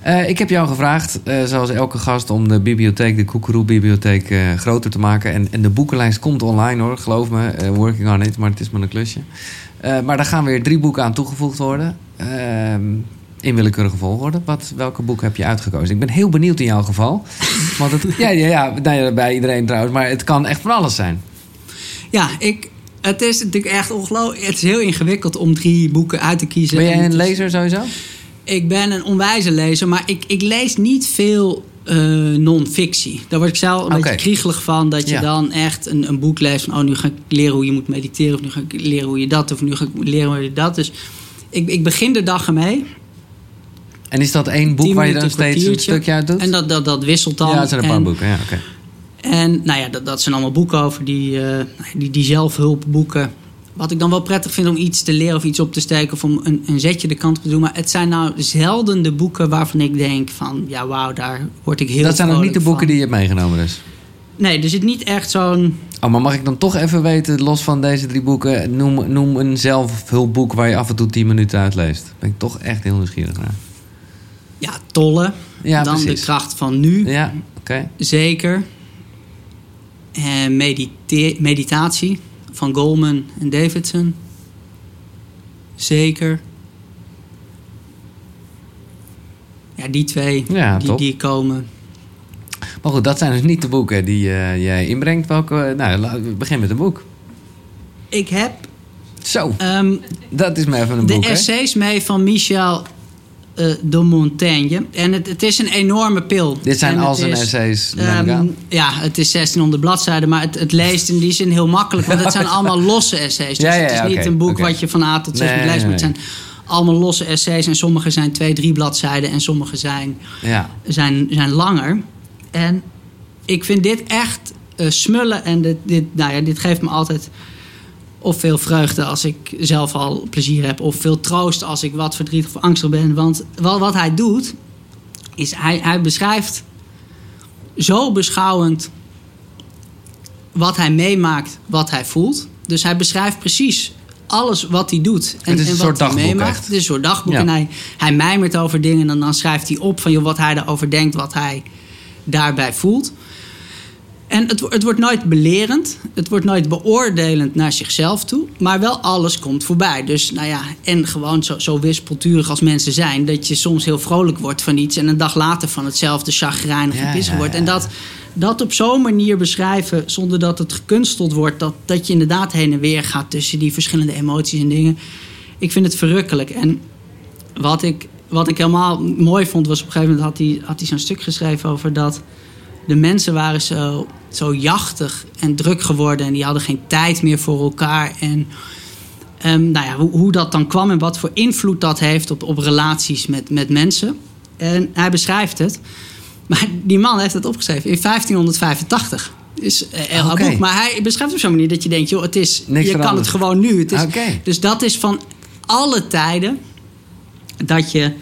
Eh, ik heb jou gevraagd, eh, zoals elke gast, om de bibliotheek, de Koekeroe-bibliotheek, eh, groter te maken. En, en de boekenlijst komt online hoor, geloof me. working on it, maar het is maar een klusje. Maar daar gaan weer drie boeken aan toegevoegd worden. Ehm, in willekeurige volgorde. Wat, welke boeken heb je uitgekozen? Ik ben heel benieuwd in jouw geval. Want het, ja, ja, ja, nou ja, bij iedereen trouwens. Maar het kan echt van alles zijn. Ja, ik, het is natuurlijk echt ongelooflijk. Het is heel ingewikkeld om drie boeken uit te kiezen. Ben En jij een lezer sowieso? Ik ben een onwijze lezer, maar ik, ik lees niet veel eh, non-fictie. Daar word ik zelf een beetje kriegelig van. Dat je Ja. dan echt een, een boek leest van... oh, nu ga ik leren hoe je moet mediteren... of nu ga ik leren hoe je dat... of nu ga ik leren hoe je dat... Dus ik, ik begin de dag ermee. En is dat één boek waar je dan steeds een stukje uit doet? En dat, dat, dat wisselt dan. ja, het zijn een paar En- boeken. Ja, oké. En nou ja, dat, dat zijn allemaal boeken over die, eh, die, die zelfhulpboeken. Wat ik dan wel prettig vind om iets te leren of iets op te steken of om een, een zetje de kant op te doen. Maar het zijn nou zelden de boeken waarvan ik denk van ja wauw, daar word ik heel Dat zijn nog niet de boeken van. die je hebt meegenomen dus? Nee, er zit niet echt zo'n... Oh, maar mag ik dan toch even weten, los van deze drie boeken... noem, noem een zelfhulpboek waar je af en toe 10 minuten uit leest. Ben ik toch echt heel nieuwsgierig naar. Ja, tolle. Ja, dan precies. de kracht van nu. Ja, oké. Zeker. En medite- meditatie van Goldman en Davidson. Zeker. Ja, die twee Ja, die, die komen. Maar goed, dat zijn dus niet de boeken die eh, jij inbrengt. Welke, nou, laten we beginnen met een boek. Ik heb Zo, ehm, dat is maar even een de boek, hè? essays mee van Michel eh, de Montaigne. En het, het is een enorme pil. Dit zijn En al zijn is, essays, ehm, ja, het is 1600 bladzijden, maar het, het leest in die zin heel makkelijk. Want het zijn allemaal losse essays. Dus Ja, ja, het is niet een boek wat je van A tot Z Nee, moet lezen. Maar het zijn allemaal losse essays. En sommige zijn twee, drie bladzijden. En sommige zijn, Ja. zijn, zijn langer. En ik vind dit echt eh, smullen. En dit, dit, nou ja, dit geeft me altijd of veel vreugde als ik zelf al plezier heb. Of veel troost als ik wat verdrietig of angstig ben. Want wat hij doet, is hij, hij beschrijft zo beschouwend wat hij meemaakt, wat hij voelt. Dus hij beschrijft precies alles wat hij doet. En, Het is een en soort wat hij dagboek meemaakt. echt. Het is een soort dagboek. Ja. En hij, hij mijmert over dingen. En dan, dan schrijft hij op van joh, wat hij erover denkt, wat hij daarbij voelt. En het, het wordt nooit belerend. Het wordt nooit beoordelend naar zichzelf toe. Maar wel alles komt voorbij. Dus nou ja, en gewoon zo, zo wispelturig als mensen zijn. Dat je soms heel vrolijk wordt van iets. En een dag later van hetzelfde chagrijnig en Ja, pissig ja, wordt. En dat, dat op zo'n manier beschrijven. Zonder dat het gekunsteld wordt. Dat, dat je inderdaad heen en weer gaat tussen die verschillende emoties en dingen. Ik vind het verrukkelijk. En wat ik, wat ik helemaal mooi vond was op een gegeven moment had hij, had hij zo'n stuk geschreven over dat de mensen waren zo, zo jachtig en druk geworden en die hadden geen tijd meer voor elkaar. En ehm, nou ja, hoe, hoe dat dan kwam en wat voor invloed dat heeft op, op relaties met, met mensen. En hij beschrijft het. Maar die man heeft het opgeschreven in 1585. Is heel Oké. boek. Maar hij beschrijft het op zo'n manier dat je denkt: joh, het is, Niks je kan het gewoon nu. Het is. Dus dat is van alle tijden dat je,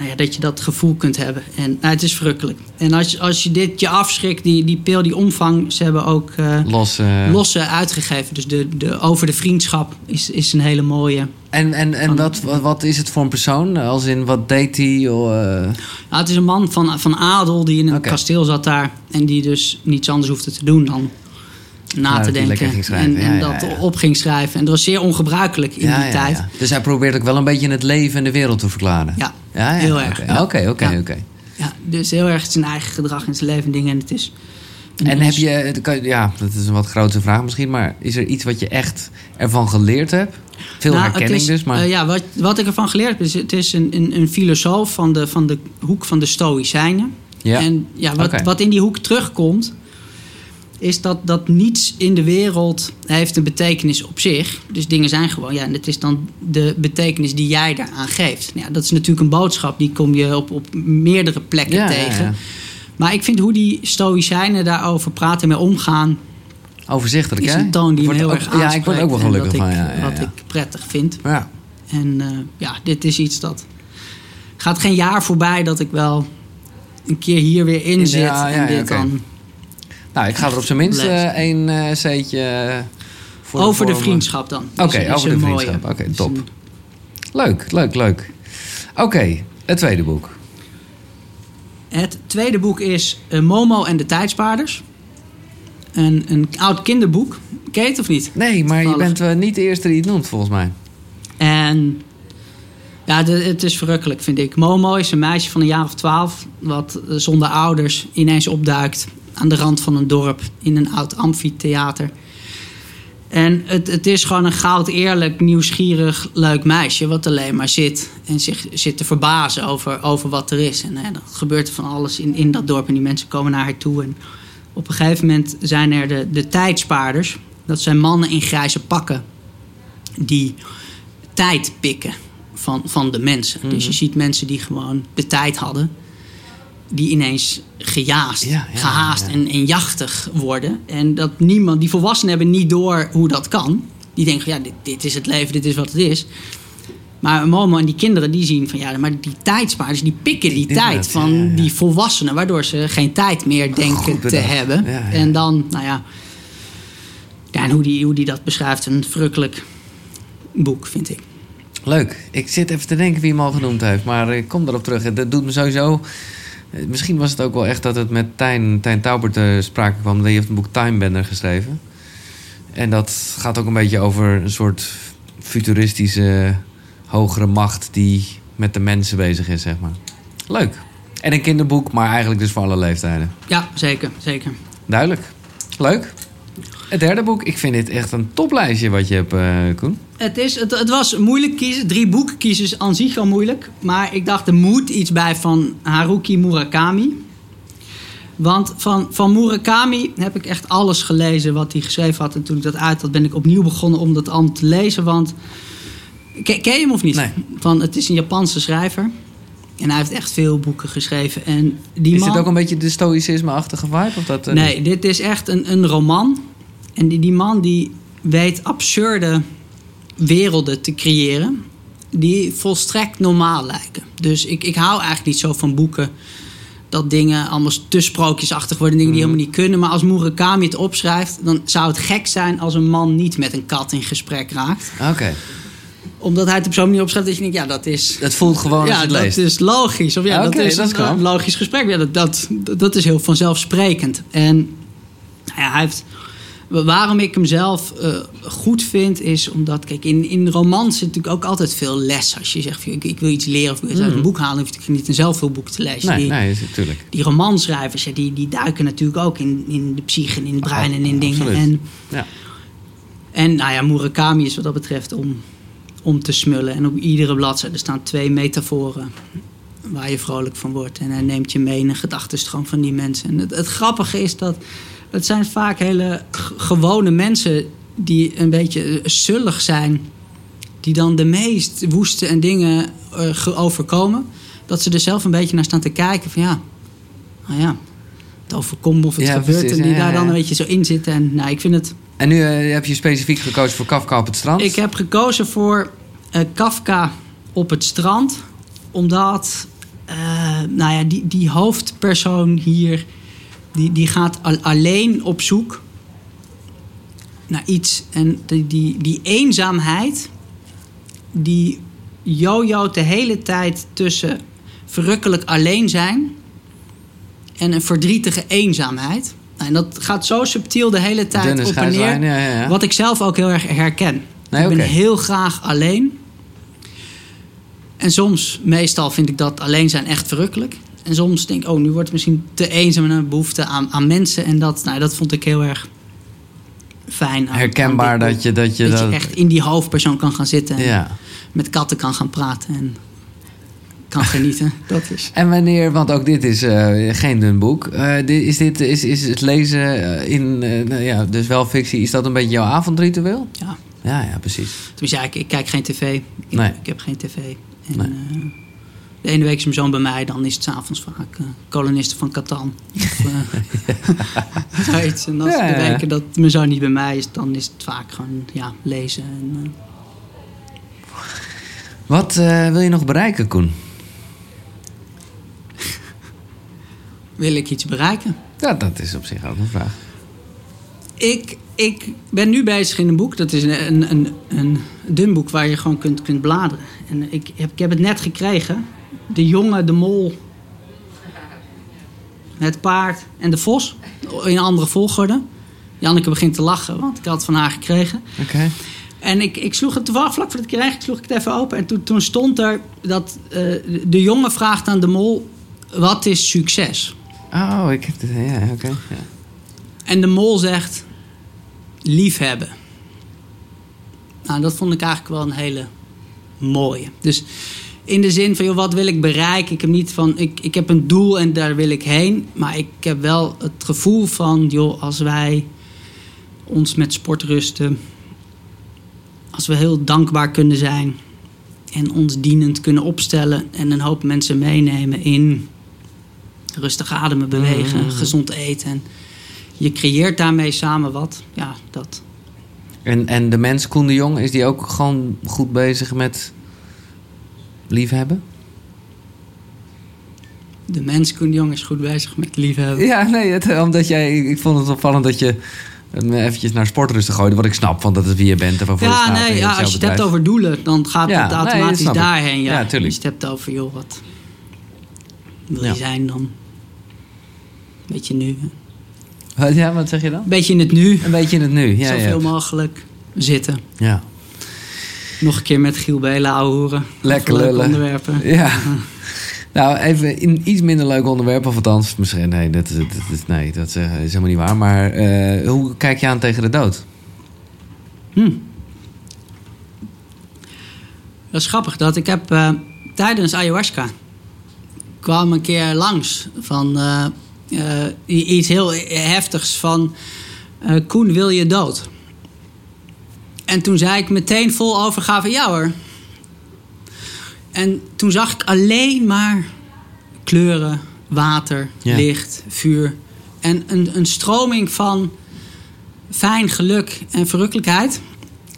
nou ja, dat, je dat gevoel kunt hebben. En nou, het is verrukkelijk. En als, als je dit je afschrikt, die, die pil, die omvang, ze hebben ook eh, Los, eh, losse uitgegeven. Dus de, de, over de vriendschap is, is een hele mooie. En, en, en wat, wat, wat is het voor een persoon? Als in, wat deed hij? Eh, Nou, het is een man van, van adel die in een kasteel zat daar. En die dus niets anders hoefde te doen dan na Ja, te denken. ging schrijven. En, en ja, dat ja. op ging schrijven. En dat was zeer ongebruikelijk in die tijd. ja. Dus hij probeert ook wel een beetje het leven en de wereld te verklaren. Ja, ja, ja. heel erg, Oké. Oké, oké, Ja. dus heel erg zijn eigen gedrag in zijn leven en dingen. En het is. En heb je, ja, dat is een wat grotere vraag misschien, maar is er iets wat je echt ervan geleerd hebt? Veel Nou, herkenning is, dus, maar... eh, ja, wat, wat ik ervan geleerd heb, is het is een, een, een filosoof van de, van de hoek van de Stoïcijnen. ja. En ja, wat, wat in die hoek terugkomt, is dat, dat niets in de wereld heeft een betekenis op zich. Dus dingen zijn gewoon, ja, en het is dan de betekenis die jij daaraan geeft. Nou Ja, dat is natuurlijk een boodschap, die kom je op, op meerdere plekken Ja, tegen. ja. Maar ik vind hoe die Stoïcijnen daarover praten en mee omgaan, Overzichtelijk, is hè? een toon die me heel ook- erg aanspreekt. Ja, ik word ook wel gelukkig van. Ja, Wat ik prettig vind. Ja. En eh, ja, dit is iets dat... gaat geen jaar voorbij dat ik wel een keer hier weer in In- zit. en dit oké. dan Nou, ik ga er op zijn minst eh, één eh zeetje eh, voor over de vriendschap dan. Oké, over de vriendschap. Oké, top. een- Leuk, leuk, leuk. Oké, het tweede boek. Het tweede boek is Momo en de Tijdspaarders. Een, een oud kinderboek. Het of niet? Nee, maar je bent niet de eerste die het noemt, volgens mij. En ja, de- het is verrukkelijk, vind ik. Momo is een meisje van een jaar of twaalf... wat zonder ouders ineens opduikt... aan de rand van een dorp in een oud amfitheater. En het, het is gewoon een goud eerlijk, nieuwsgierig, leuk meisje... wat alleen maar zit en zich zit te verbazen over, over wat er is. En hè, er gebeurt van alles in, in dat dorp en die mensen komen naar haar toe. En op een gegeven moment zijn er de, de tijdspaarders. Dat zijn mannen in grijze pakken die tijd pikken van, van de mensen. Dus Mhm. je ziet mensen die gewoon de tijd hadden, die ineens gejaagd, Ja, ja, gehaast ja. En, en jachtig worden. En dat niemand, die volwassenen hebben niet door hoe dat kan. Die denken, ja, dit, dit is het leven, dit is wat het is. Maar Momo en die kinderen die zien van ja, maar die tijdspaarders die pikken die, tijd van die volwassenen, waardoor ze geen tijd meer denken Goed te hebben. En dan, nou ja, ja en hoe die, hoe die dat beschrijft, een verrukkelijk boek, vind ik. Leuk. Ik zit even te denken wie hem al genoemd heeft, maar ik kom erop terug. Dat doet me sowieso... eh, Misschien was het ook wel echt dat het met Tijn, Tijn Taubert te sprake kwam. Die heeft een boek Timebender geschreven. En dat gaat ook een beetje over een soort futuristische hogere macht die met de mensen bezig is, zeg maar. Leuk. En een kinderboek, maar eigenlijk dus voor alle leeftijden. Ja, zeker, zeker. Duidelijk. Leuk. Het derde boek. Ik vind dit echt een toplijstje wat je hebt, eh, Koen. Het, is, het, het was moeilijk kiezen. Drie boeken kiezen is aan zich al moeilijk. Maar ik dacht, er moet iets bij van Haruki Murakami. Want van, van Murakami heb ik echt alles gelezen wat hij geschreven had. En toen ik dat uit had, ben ik opnieuw begonnen om dat allemaal te lezen. Want, ken, ken je hem of niet? Nee. Van, het is een Japanse schrijver. En hij heeft echt veel boeken geschreven. En die is man, dit ook een beetje de stoïcisme-achtige vibe? Of dat, eh, Nee, dit is echt een, een roman. En die, die man die weet absurde werelden te creëren... die volstrekt normaal lijken. Dus ik, ik hou eigenlijk niet zo van boeken... dat dingen allemaal te sprookjesachtig worden... dingen die Mhm. helemaal niet kunnen. Maar als Murakami het opschrijft... dan zou het gek zijn als een man niet met een kat in gesprek raakt. Oké. Omdat hij het op zo'n manier opschrijft dat je denkt... ja, dat is... Het voelt gewoon als Ja, je het dat leest. is logisch. Of ja, dat is dat een, kan. een logisch gesprek. Ja, dat, dat, dat is heel vanzelfsprekend. En nou ja, hij heeft, waarom ik hem zelf eh, goed vind, is omdat, kijk, in, in romans zit natuurlijk ook altijd veel les. Als je zegt, ik, ik wil iets leren of ik wil iets uit een boek halen, hoef ik niet een zelfhulpboek te lezen. Nee, die, nee, natuurlijk. die romanschrijvers, ja, die, die duiken natuurlijk ook in, in de psyche en in het brein Oh, en in dingen. absoluut. En, Ja. en nou ja, Murakami is wat dat betreft om, om te smullen. En op iedere bladzijde staan twee metaforen waar je vrolijk van wordt. En hij neemt je mee in een gedachtenstroom van die mensen. En het, het grappige is dat het zijn vaak hele gewone mensen die een beetje eh, zullig zijn. Die dan de meest woeste en dingen eh, overkomen. Dat ze er zelf een beetje naar staan te kijken van ja, nou ja, het overkomt of het Ja, gebeurt. precies, en die ja, daar dan een beetje zo in zitten. En nou, ik vind het En nu eh, heb je specifiek gekozen voor Kafka op het strand. ik heb gekozen voor Kafka op het strand. Omdat nou ja, die, die hoofdpersoon hier... Die, die gaat al- alleen op zoek naar iets. En die, die, die eenzaamheid... die jojoot de hele tijd tussen verrukkelijk alleen zijn... en een verdrietige eenzaamheid. Nou, en dat gaat zo subtiel de hele tijd Dunne op en scheidslijn, neer. ja, ja, ja. Wat ik zelf ook heel erg herken. Nee, ik ben heel graag alleen. En soms, meestal vind ik dat alleen zijn echt verrukkelijk. En soms denk ik, oh, nu wordt het misschien te eenzaam en een behoefte aan, aan mensen. En dat, nou, dat vond ik heel erg fijn. aan- Herkenbaar aan dat boek. je... Dat je, dat dat, je echt in die hoofdpersoon kan gaan zitten. En Ja. met katten kan gaan praten. En kan genieten. Dat is. En wanneer, want ook dit is eh, geen dun boek. Eh, dit, is, dit, is, is het lezen eh, in, eh, nou ja, dus wel fictie, is dat een beetje jouw avondritueel? Ja. Ja, ja, precies. Tenminste, ja, ik, ik kijk geen tv. Ik, Nee. ik heb geen tv. En, Nee. De ene week is mijn zoon bij mij, dan is het s'avonds vaak eh, kolonisten van Catan. Of, zoiets. En als Ja, de ja, ja. weken dat mijn zoon niet bij mij is, dan is het vaak gewoon ja, lezen. En, eh, Wat wil je nog bereiken, Koen? wil ik iets bereiken? Ja, dat is op zich ook een vraag. Ik, ik ben nu bezig in een boek. Dat is een, een, een, een dun boek waar je gewoon kunt, kunt bladeren. En ik heb, ik heb het net gekregen. De jongen, de mol, het paard en de vos. In andere volgorde. Janneke begint te lachen, want ik had het van haar gekregen. Oké. En ik, ik sloeg het toevallig vlak voor het kreeg, ik sloeg ik het even open. En toen, toen stond er dat eh, de jongen vraagt aan de mol: wat is succes? Oh, ik heb het. Ja, oké. Ja. En de mol zegt: liefhebben. Nou, dat vond ik eigenlijk wel een hele mooie. Dus in de zin van, joh, wat wil ik bereiken? Ik heb niet van, ik, ik heb een doel en daar wil ik heen. Maar ik heb wel het gevoel van, joh, als wij ons met sport rusten. Als we heel dankbaar kunnen zijn. En ons dienend kunnen opstellen. En een hoop mensen meenemen in rustig ademen, bewegen, Mhm. gezond eten. En je creëert daarmee samen wat. Ja, dat. En, en de mens, Koen de Jong, is die ook gewoon goed bezig met liefhebben? De mens, Koen de Jong, is goed bezig met liefhebben. Ja, nee, het, omdat jij, ik vond het opvallend dat je me eventjes naar sportrusten gooide. Wat ik snap, want dat is wie je bent en waarvoor je Ja, staat. nee, ja, als je het hebt over doelen, dan gaat Ja, het automatisch daarheen. Ja. Ja, tuurlijk. Als je het hebt over, joh, wat wil Ja. je zijn dan? Beetje nu. Een Wat- Ja, wat zeg je dan? beetje in het nu. Een beetje in het nu. Ja, Zoveel ja. mogelijk zitten. ja. Nog een keer met Giel Belen ouwehoeren. Lekker lullen. onderwerpen. Ja. Nou, even in iets minder leuk onderwerp, of althans, misschien, nee, dat, is- dat, is- nee, dat is, eh, is helemaal niet waar. Maar eh, hoe kijk je aan tegen de dood? Hm. Dat is grappig. Dat ik heb eh, tijdens ayahuasca kwam een keer langs van iets heel heftigs van Koen wil je dood. En toen zei ik meteen vol overgave ja hoor. En toen zag ik alleen maar kleuren, water, Ja. licht, vuur. En een, een stroming van fijn geluk en verrukkelijkheid.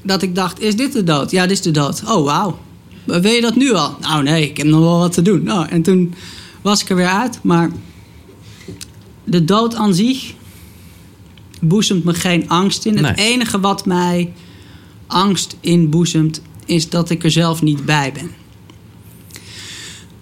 Dat ik dacht, is dit de dood? Ja, dit is de dood. Oh, wauw. Wil je dat nu al? Nou, nee, ik heb nog wel wat te doen. Nou, en toen was ik er weer uit. Maar de dood aan zich boezemt me geen angst in. Het enige wat mij angst inboezemt... is dat ik er zelf niet bij ben.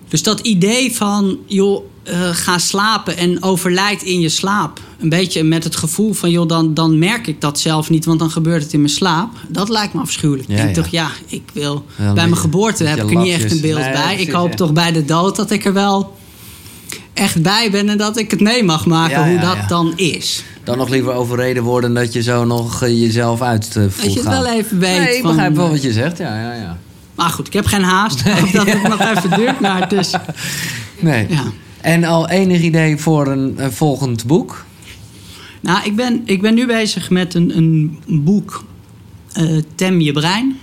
Dus dat idee van, joh, eh, ga slapen en overlijd in je slaap. Een beetje met het gevoel van, joh, dan, dan merk ik dat zelf niet, want dan gebeurt het in mijn slaap. Dat lijkt me afschuwelijk. Ja, ik denk ja. toch, ja, ik wil. bij mijn geboorte heb ik er niet echt een beeld Nee, bij. precies, ik hoop toch bij de dood dat ik er wel echt bij ben en dat ik het mee mag maken hoe dat dan is. Dan nog liever overreden worden dat je zo nog eh, jezelf uit eh, voelt Dat je het gaan. wel even weet. Nee, ik van, begrijp wel eh, wat je zegt. Ja, ja, ja. Maar goed, ik heb geen haast. Ik hoop dat het nog even duurt. Maar het is, Nee. ja. En al enig idee voor een, een volgend boek? Nou, ik ben, ik ben nu bezig met een, een boek, Tem je brein.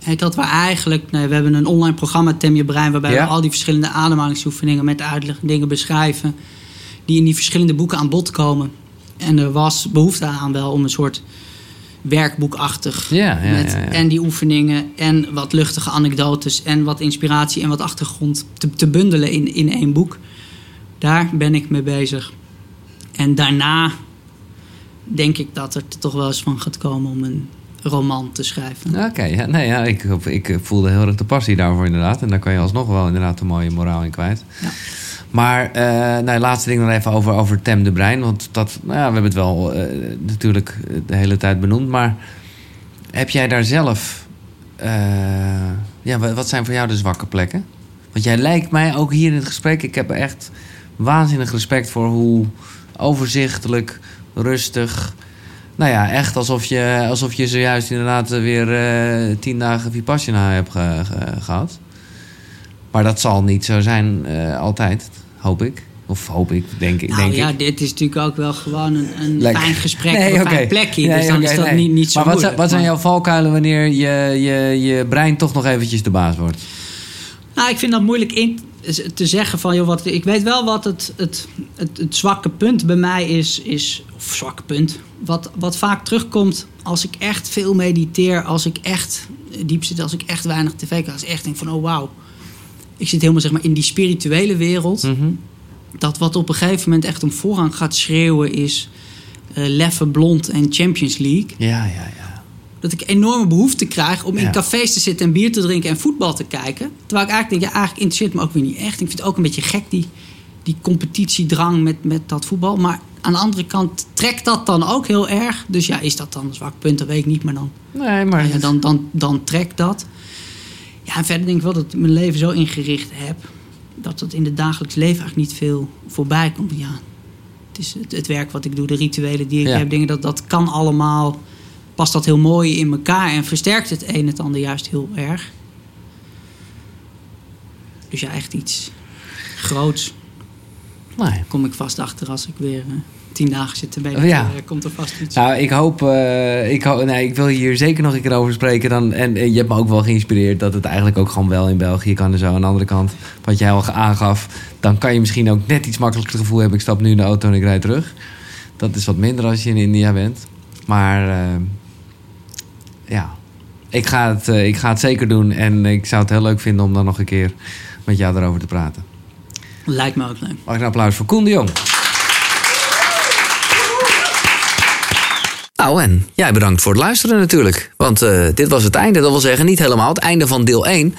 Heet dat waar eigenlijk, nee, we hebben een online programma Tem je brein, waarbij Ja. we al die verschillende ademhalingsoefeningen met uitleg en dingen beschrijven, die in die verschillende boeken aan bod komen. En er was behoefte aan wel om een soort werkboekachtig Ja, ja, met ja, en die oefeningen en wat luchtige anekdotes en wat inspiratie en wat achtergrond te, te bundelen in, in één boek. Daar ben ik mee bezig. En daarna denk ik dat er toch wel eens van gaat komen om een roman te schrijven. Oké, ja, nee, ja, ik, ik voelde heel erg de passie daarvoor inderdaad. En daar kan je alsnog wel inderdaad een mooie moraal in kwijt. Ja. Maar, nou, laatste ding nog even over, over Tem de Brein. Want dat, nou ja, we hebben het wel eh, natuurlijk de hele tijd benoemd. Maar heb jij daar zelf... eh, ja, wa- wat zijn voor jou de zwakke plekken? Want jij lijkt mij ook hier in het gesprek... Ik heb echt waanzinnig respect voor hoe overzichtelijk, rustig... Nou ja, echt alsof je, alsof je zojuist inderdaad weer tien dagen Vipassana hebt ge- ge- gehad. Maar dat zal niet zo zijn altijd, hoop ik. Of hoop ik, denk ik. Nou denk ja, ik. dit is natuurlijk ook wel gewoon een, een fijn gesprek Nee, een fijn plekje. Nee, dus dan is dat nee. niet, niet zo Maar wat, moeilijk. wat zijn jouw valkuilen wanneer je, je, je brein toch nog eventjes de baas wordt? Nou, ik vind dat moeilijk in, te zeggen van, joh, wat, ik weet wel wat het, het, het, het zwakke punt bij mij is, is of zwakke punt, wat, wat vaak terugkomt als ik echt veel mediteer, als ik echt diep zit, als ik echt weinig tv kijk, als ik echt denk van, oh wauw, ik zit helemaal zeg maar in die spirituele wereld, Mhm. dat wat op een gegeven moment echt om voorrang gaat schreeuwen is eh Leffe Blond en Champions League. Ja, ja, ja. Dat ik enorme behoefte krijg om in cafés te zitten en bier te drinken en voetbal te kijken. Terwijl ik eigenlijk denk, ja, eigenlijk interesseert me ook weer niet echt. Ik vind het ook een beetje gek, die, die competitiedrang met, met dat voetbal. Maar aan de andere kant trekt dat dan ook heel erg. Dus ja, is dat dan een zwak punt? Dat weet ik niet, maar dan, Nee, maar... ja, dan, dan, dan trekt dat. Ja, en verder denk ik wel dat ik mijn leven zo ingericht heb... dat het in het dagelijks leven eigenlijk niet veel voorbij komt. Ja, het is het, het werk wat ik doe, de rituelen die ik Ja. heb, dingen, dat, dat kan allemaal... past dat heel mooi in elkaar en versterkt het een het ander juist heel erg. Dus ja, echt iets groots Nee. kom ik vast achter als ik weer eh, tien dagen zit te weten. Oh ja. komt er vast iets. Nou, ik hoop, eh, ik, ho nee, ik wil hier zeker nog een keer over spreken. Dan, en, en je hebt me ook wel geïnspireerd dat het eigenlijk ook gewoon wel in België kan en zo. Aan de andere kant, wat jij al aangaf, dan kan je misschien ook net iets makkelijker het gevoel hebben. Ik stap nu in de auto en ik rijd terug. Dat is wat minder als je in India bent. Maar eh, ja, ik ga, het, eh, ik ga het zeker doen. En ik zou het heel leuk vinden om dan nog een keer met jou erover te praten. Lijkt me ook leuk. Mag ik een applaus voor Koen de Jong? Nou, en jij bedankt voor het luisteren natuurlijk. Want eh, dit was het einde. Dat wil zeggen, niet helemaal het einde van deel 1.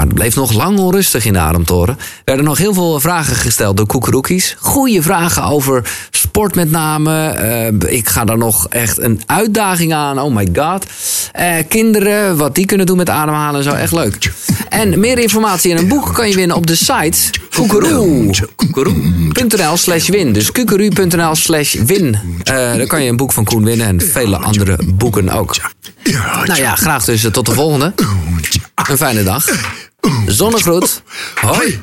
Maar het bleef nog lang onrustig in de Ademtoren. Er werden nog heel veel vragen gesteld door koekeroekies. Goeie vragen over sport met name. Eh, ik ga daar nog echt een uitdaging aan. Oh my god. Eh, kinderen, wat die kunnen doen met ademhalen en zo. Echt leuk. En meer informatie en een boek kan je winnen op de site koekeroe. Koekeroe.nl slash win. Dus kukeru.nl slash win. Eh, daar kan je een boek van Koen winnen en vele andere boeken ook. Nou ja, graag dus tot de volgende. Een fijne dag. Zonnegroet. Hoi.